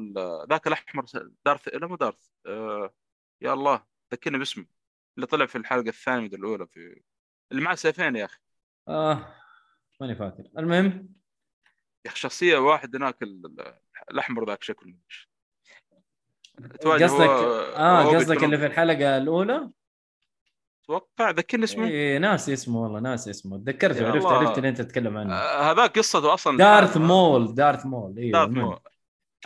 ذاك الأحمر دارث لا مو دارث؟ آه يا الله ذكرني باسمه اللي طلع في الحلقة الثانية من الأولى في اللي معاه سيفين يا أخي. آه ماني فاكر. المهم؟ يا أخي شخصية واحد هناك ال- ال- الأحمر ذاك شكله. قصدك هو- آه هو قصدك اللي في الحلقة الأولى؟ أتوقع ذكرني اسمه. إيه ناسي اسمه والله ناسي اسمه. تذكرته يا عرفت الله. عرفت اللي أنت تتكلم عنه. آه هذاك قصته أصلا. دارث. مول دارث مول. أيوه دارث. مول.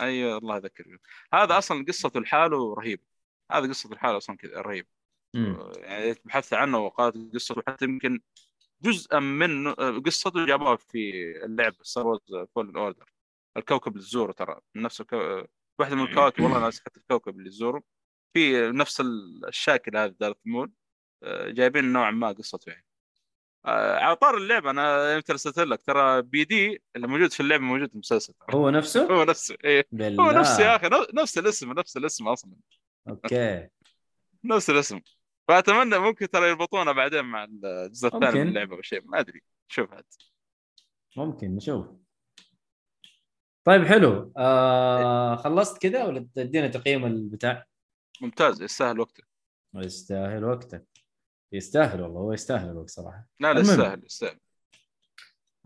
أيوه الله يذكرك. هذا أصلا قصته لحاله رهيب هذا قصته لحاله أصلا كذا رهيب. يعني بحثت عنه وقالت قصته حتى يمكن جزءا من قصته جابوها في اللعبه Star Wars Fallen Order الكوكب اللي تزوره ترى من نفس الكو... واحدة من الكواكب والله ناس حتى الكوكب اللي تزوره في نفس الشاكل هذا دارث مول آه، جايبين نوعا ما قصته يعني. آه، على طاري اللعبه أنا يمكن ارسلت لك. ترى BD اللي موجود في اللعبه موجود في المسلسل هو نفسه؟ هو نفسه إيه. بالله. هو نفسه يا أخي نفس الاسم نفس الاسم أصلا. okay. نفس الاسم. فأتمنى ممكن ترى يربطونه بعدين مع الجزء الثاني. من اللعبة أو شيء ما أدري. شوف هات ممكن نشوف. طيب حلو. آه خلصت كذا ولا تدينا تقييم البتاع؟ ممتاز. يستاهل وقته يستاهل وقتك. يستاهل والله هو يستاهل الوقت صراحة. لا لا المهم. يستاهل.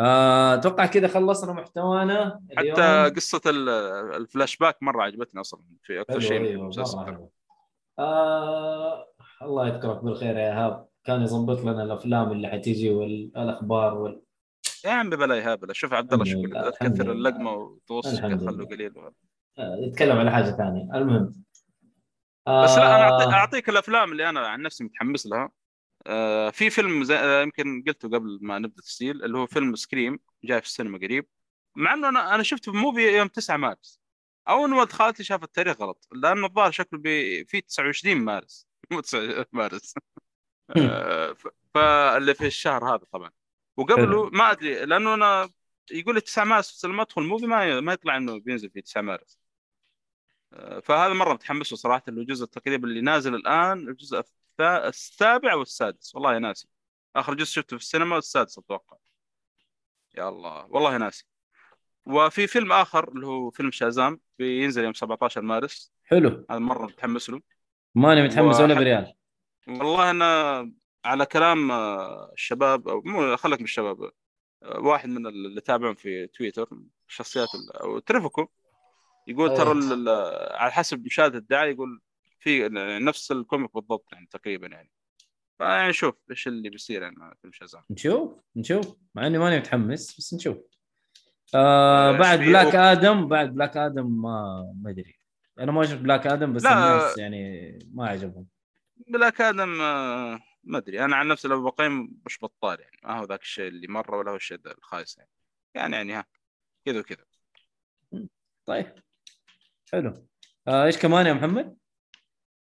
آه، أتوقع كذا خلصنا محتوانا اليوم. حتى قصة ال- الفلاش باك مرة عجبتني أصلا في أكثر شيء من حلو آه الله يذكرك بالخير يا إيهاب. كان يظبط لنا الأفلام اللي حتيجي والأخبار وال... يا عمي بلا يهابل شوف عبد الله الحمد تكثر. اللقمة وتوصل خلوا. قليل. آه يتكلم على حاجة ثانية. المهم. بس لا أنا آه، أعطيك الأفلام اللي أنا عن نفسي متحمس لها. آه في فيلم زي آه يمكن قلته قبل ما نبدأ التسجيل اللي هو فيلم سكريم جاي في السينما قريب. مع إنه أنا أنا شفته في موفي يوم 9 مارس. أو ان ولد خالتي شاف التاريخ غلط لأنه الظاهر شكله بي... في 29 مارس. مو 9 مارس. آه. فاللي في الشهر هذا طبعا. وقبله ما أدري لأنه أنا يقول لي 9 مارس بس لما أدخل موفي ما ما يطلع إنه بينزل في 9 مارس. آه، فهذا مرة متحمس له صراحة الجزء تقريبا اللي نازل الآن الجزء السابع والسادس. والله ناسي. آخر جزء شفته في السينما السادس أتوقع. يا الله. والله ناسي. وفي فيلم آخر اللي هو فيلم شازام بينزل يوم 17 مارس. حلو. هذا مرة متحمس له. ماني متحمس ولا بريال. والله أنا على كلام آه، الشباب أو مو خليك من الشباب آه، واحد من اللي تابعهم في تويتر شخصيات أو ترفكو يقول. ترى ال- على حسب مشاهدة الدعاية يقول في نفس ال comic بالضبط يعني تقريبا يعني. فيعني إيش اللي بيصير يعني مع فيلم شازام. نشوف نشوف. مع إني ماني متحمس بس نشوف. آه آه، بعد Black Adam بعد Black Adam ما ما أدري. أنا ما شفت Black Adam بس لا. الناس يعني ما عجبهم. Black Adam آه، ما أدري. أنا عن نفسي لو بقيم مش بطال يعني. ما هو ذاك الشيء اللي مرة ولا هو الشيء الخايس يعني. يعني يعني ها كذا وكذا. طيب. حلو. آه إيش كمان يا محمد؟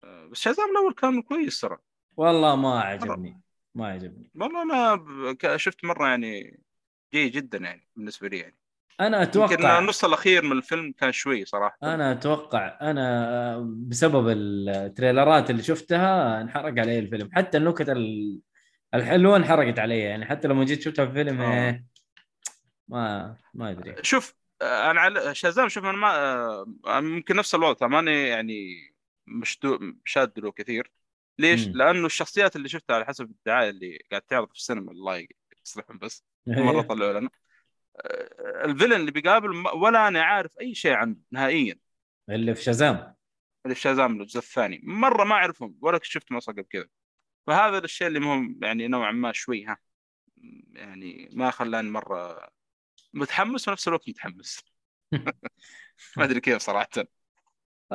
آه، بس شازام الأول كان كويس ترى. والله ما عجبني. ما عجبني. والله أنا شفت مرة يعني جيد جدا يعني بالنسبة لي يعني. أنا يمكن أتوقع النص الأخير من الفيلم كان شوي صراحة. أنا أتوقع أنا بسبب التريلرات اللي شفتها انحرق علي الفيلم. حتى النكت ال- الحلوة انحرقت علي يعني. حتى لما جيت شفتها في الفيلم آه. إيه، ما ما أدري. شوف آه، أنا على شازام شوف أنا ما آه، ممكن نفس الوضع ماني يعني مشدو شاد له كثير. ليش؟ مم. لأنه الشخصيات اللي شفتها على حسب الدعاية اللي قاعد تعرض في السينما الله يصلحهم بس. إيه. مرة طلعوا لنا. آه، الفيلن اللي بيقابل ولا أنا عارف أي شيء عنه نهائيا. اللي في شازام. اللي في شازام الجزء الثاني. مرة ما أعرفهم ولا شفت أصلا قبل كذا. فهذا الشيء اللي مهم يعني نوعا ما شوي ها. يعني ما خلاني مرة متحمس ونفس الوقت متحمس. ما أدري كيف صراحة.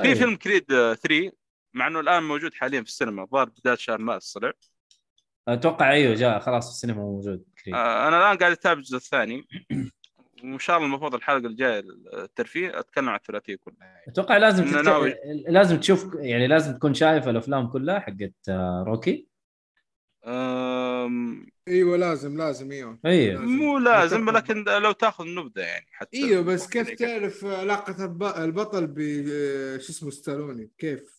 في طيب. فيلم كريد آه، 3 مع إنه الآن موجود حاليا في السينما الظاهر بداية شهر مارس طلع أتوقع أيوه جاء خلاص في السينما موجود كريد. آه، أنا الآن قاعد أتابع الجزء الثاني وإن شاء الله المفروض الحلقة الجاية الترفيه أتكلم عن الثلاثية كلها. أتوقع لازم تتك... ناوي. لازم تشوف يعني لازم تكون شايف الأفلام كلها حقت روكي أم، إيوه لازم لازم إيوه. أيوه. مو لازم لكن لو تاخذ نبذة يعني حتى إيوه بس كيف تعرف علاقة الب- البطل ب شو اسمه ستالوني؟ كيف؟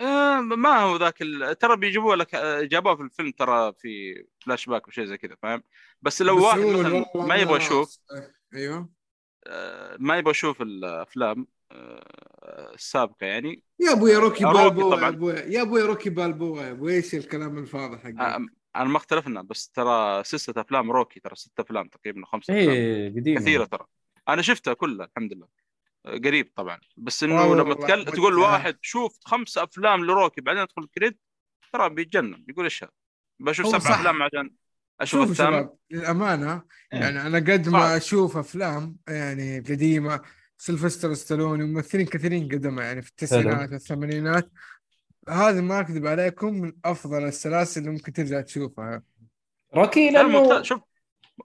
آه، ما هو ذاك ال... ترى بيجيبوه لك آه، جابوه في الفيلم ترى في فلاش باك وشيء زي كذا فاهم؟ بس لو بس واحد مثلا ما يبغى يشوف إيوه. آه، ما يبغى يشوف الأفلام آه، السابقة يعني. يا أبويا روكي روكي بالبوا. يا أبويا. روكي بالبوا يا أبويا. إيش الكلام الفاضي حقك؟ أنا ما اختلفنا بس ترى سلسلة أفلام روكي ترى ست أفلام تقريبا خمسة أفلام إيه قديمة. كثيرة ترى. أنا شفتها كلها الحمد لله. قريب طبعا. بس إنه لما تكل... تقول واحد شوف خمس أفلام لروكي بعدين ادخل كريد ترى بيتجنن. يقول إيش هذا؟ بشوف سبع صح. أفلام عشان أشوف الثامن. شباب للأمانة إيه. يعني أنا قد. ما أشوف أفلام يعني قديمة سيلفستر ستالوني وممثلين كثيرين قدموا يعني في التسعينات والثمانينات. هذا ما أكذب عليكم من أفضل السلاسل اللي ممكن ترجع تشوفها. روكي لا، لأنه شوف.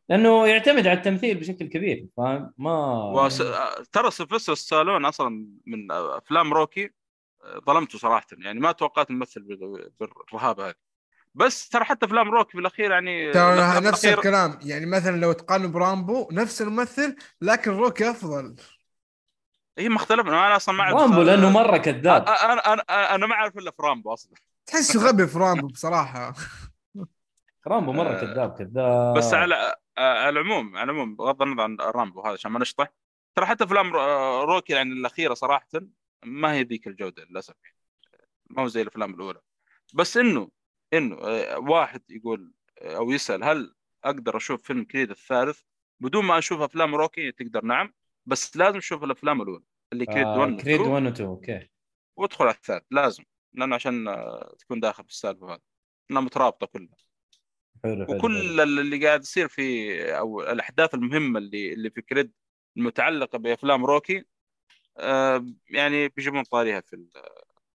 لأنه يعتمد على التمثيل بشكل كبير فاهم ما وس... ترى سيلفستر ستالون أصلا من أفلام روكي ظلمته صراحة. يعني ما توقعت ممثل بال- بالرهابه هذه بس ترى حتى أفلام روكي بالأخير يعني ترى نفس الكلام. يعني مثلا لو تقارن برامبو نفس الممثل لكن روكي أفضل. هي ما اختلفنا أنا أصلا ما أعرف رامبو لأنه مرة كذاب. أنا أنا أنا ما أعرف إلا في رامبو أصلا. تحسه غبي في رامبو بصراحة. رامبو مرة آه، كذاب كذاب. بس على على العموم على العموم بغض النظر عن رامبو هذا عشان ما نشطح. ترى حتى أفلام رو- روكي يعني الأخيرة صراحة ما هي ذيك الجودة للأسف. يعني ما هو زي الأفلام الأولى. بس انه إنه آه، واحد يقول آه، أو يسأل هل أقدر أشوف فيلم كريد الثالث؟ بدون ما أشوف أفلام روكي تقدر نعم. بس لازم تشوف الأفلام الأولى اللي كريد 1 آه كريد 2 1 و 2 okay. وادخل على الثالث لازم. لأنه عشان آه، تكون داخل في السالفة هذه. انها مترابطة كلها. حلو حلو حلو. وكل اللي قاعد يصير في أو الأحداث المهمة اللي اللي في Creed المتعلقه بأفلام Rocky آه، يعني بيجيبون طاريها في,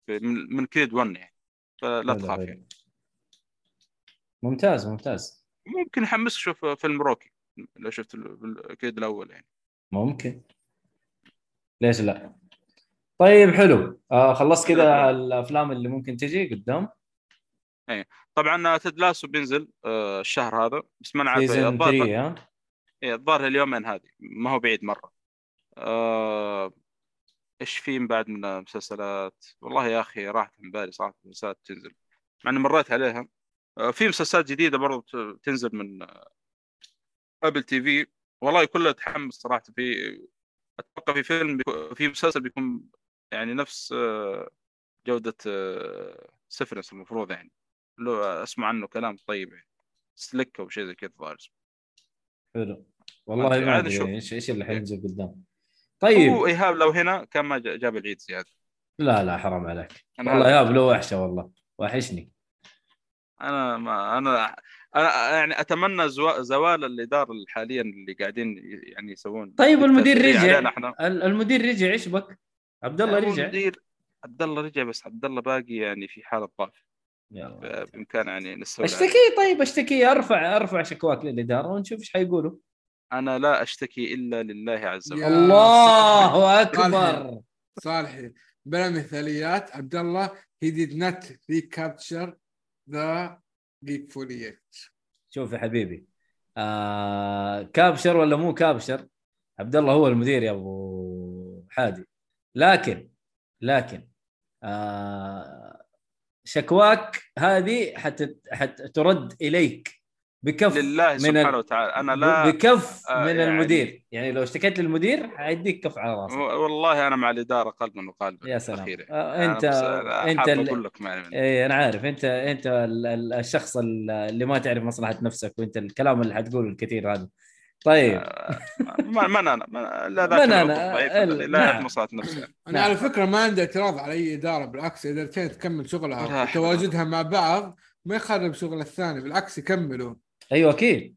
في من Creed 1 يعني. فلا تخاف. يعني. ممتاز ممتاز. ممكن يحمسك تشوف فيلم Rocky لو شفت ال- ال Creed الأول يعني. ممكن. ليش لا؟ طيب حلو. آه خلصت كذا الأفلام اللي ممكن تجي قدام. طبعا تيد لاسو بينزل آه، الشهر هذا. بس ما نعرف الظاهر 3 ها؟ إيه، الظاهر اليومين هذه. ما هو بعيد مرة. آه... إيش في من بعد من المسلسلات؟ والله يا أخي راحت من بالي صراحة المسلسلات تنزل. مع إني مريت عليها. آه، في مسلسلات جديدة برضو تنزل من آه، Apple TV والله كله تحمس صراحة. في أتوقع في فيلم في مسلسل بيكون يعني نفس آه، جودة Severance المفروض يعني. لو أسمع عنه كلام طيب يعني. Silo أو شيء زي كذا اسمه. حلو. والله ما. أدري إيش إيش اللي حينزل قدام. طيب. هو إيهاب لو هنا كان ما جاب العيد زيادة. لا لا حرام عليك. والله ياب له وحشة والله. وحشني. أنا ما أنا أنا يعني أتمنى زوا- زوال الإدارة الحاليا اللي قاعدين يعني يسوون طيب المدير رجع. المدير رجع إيش بك؟ عبد الله هو رجع. المدير عبد الله رجع بس عبد الله باقي يعني في حالة ضعف. بامكان يعني عليه. أشتكي؟ طيب أشتكي. أرفع أرفع شكواك للإدارة ونشوف إيش حيقولوا. أنا لا أشتكي إلا لله عز وجل. الله أكبر. صالحي بلا مثاليات عبد الله he did not recapture the geekfulness شوف يا حبيبي. آه كابشر ولا مو كابشر؟ عبد الله هو المدير يا أبو حادي. لكن لكن آه شكواك هذه حت حترد إليك. بكف لله من سبحانه ال... وتعالى أنا لا بكف آه، من يعني- المدير يعني لو اشتكيت للمدير حيديك كف على راسك والله أنا مع الإدارة قلبا وقالبا يا سلام. آه، انت أنا أنت ال- أقول لك ما اي أنا عارف انت أنت ال- ال- الشخص ال- اللي ما تعرف مصلحة نفسك وأنت الكلام اللي حتقوله الكثير هذا طيب ما ما أنا ما لا من ذاك ال- الذي لا يعرف نعم. مصلحة نفسه يعني. أنا نعم. على فكرة ما عندي اعتراض على أي إدارة بالعكس ادارتين تكمل شغلها. وتواجدها مع بعض ما يخرب شغل الثاني بالعكس يكملوا أيوه أكيد.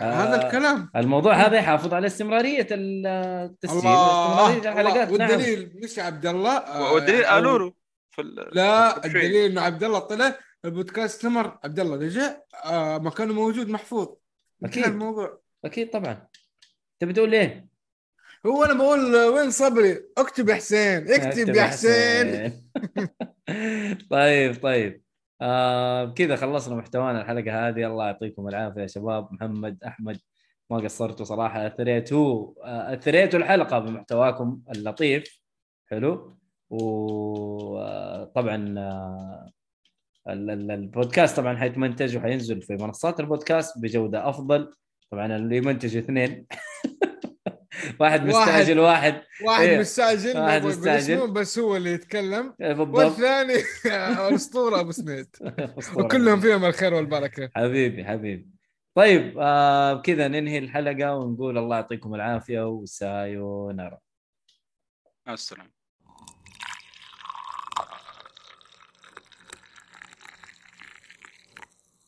هذا آه، الكلام. الموضوع هذا يحافظ على استمرارية التسجيل الله. واستمرارية الحلقات. نعم. والدليل مش عبد الله آه، والدليل له في ال- لا. الدليل إنه عبد الله طلع البودكاست استمر. عبد الله رجع آه مكانه موجود محفوظ. انتهى أكيد. الموضوع. أكيد طبعا. تبي تقول ليه؟ هو أنا بقول آه، وين صبري؟ اكتب يا حسين اكتب يا حسين. طيب طيب. آه بكذا خلصنا محتوانا الحلقة هذه. الله يعطيكم العافية يا شباب. محمد أحمد ما قصرتوا صراحة. أثريتوا آه، أثريتوا الحلقة بمحتواكم اللطيف. حلو. وطبعا آه، ال- البودكاست طبعا حيتمنتج وحينزل في منصات البودكاست بجودة أفضل. طبعا اللي يمنتج اثنين. واحد مستعجل واحد. واحد إيه. مستعجل واحد مستعجل. اسمه، بس هو اللي يتكلم. بالضبط. والثاني الاسطوره أبو سنيد. وكلهم فيهم الخير والبركة. حبيبي حبيبي. طيب آه بكذا ننهي الحلقة ونقول الله يعطيكم العافية وسايونارا مع السلامة.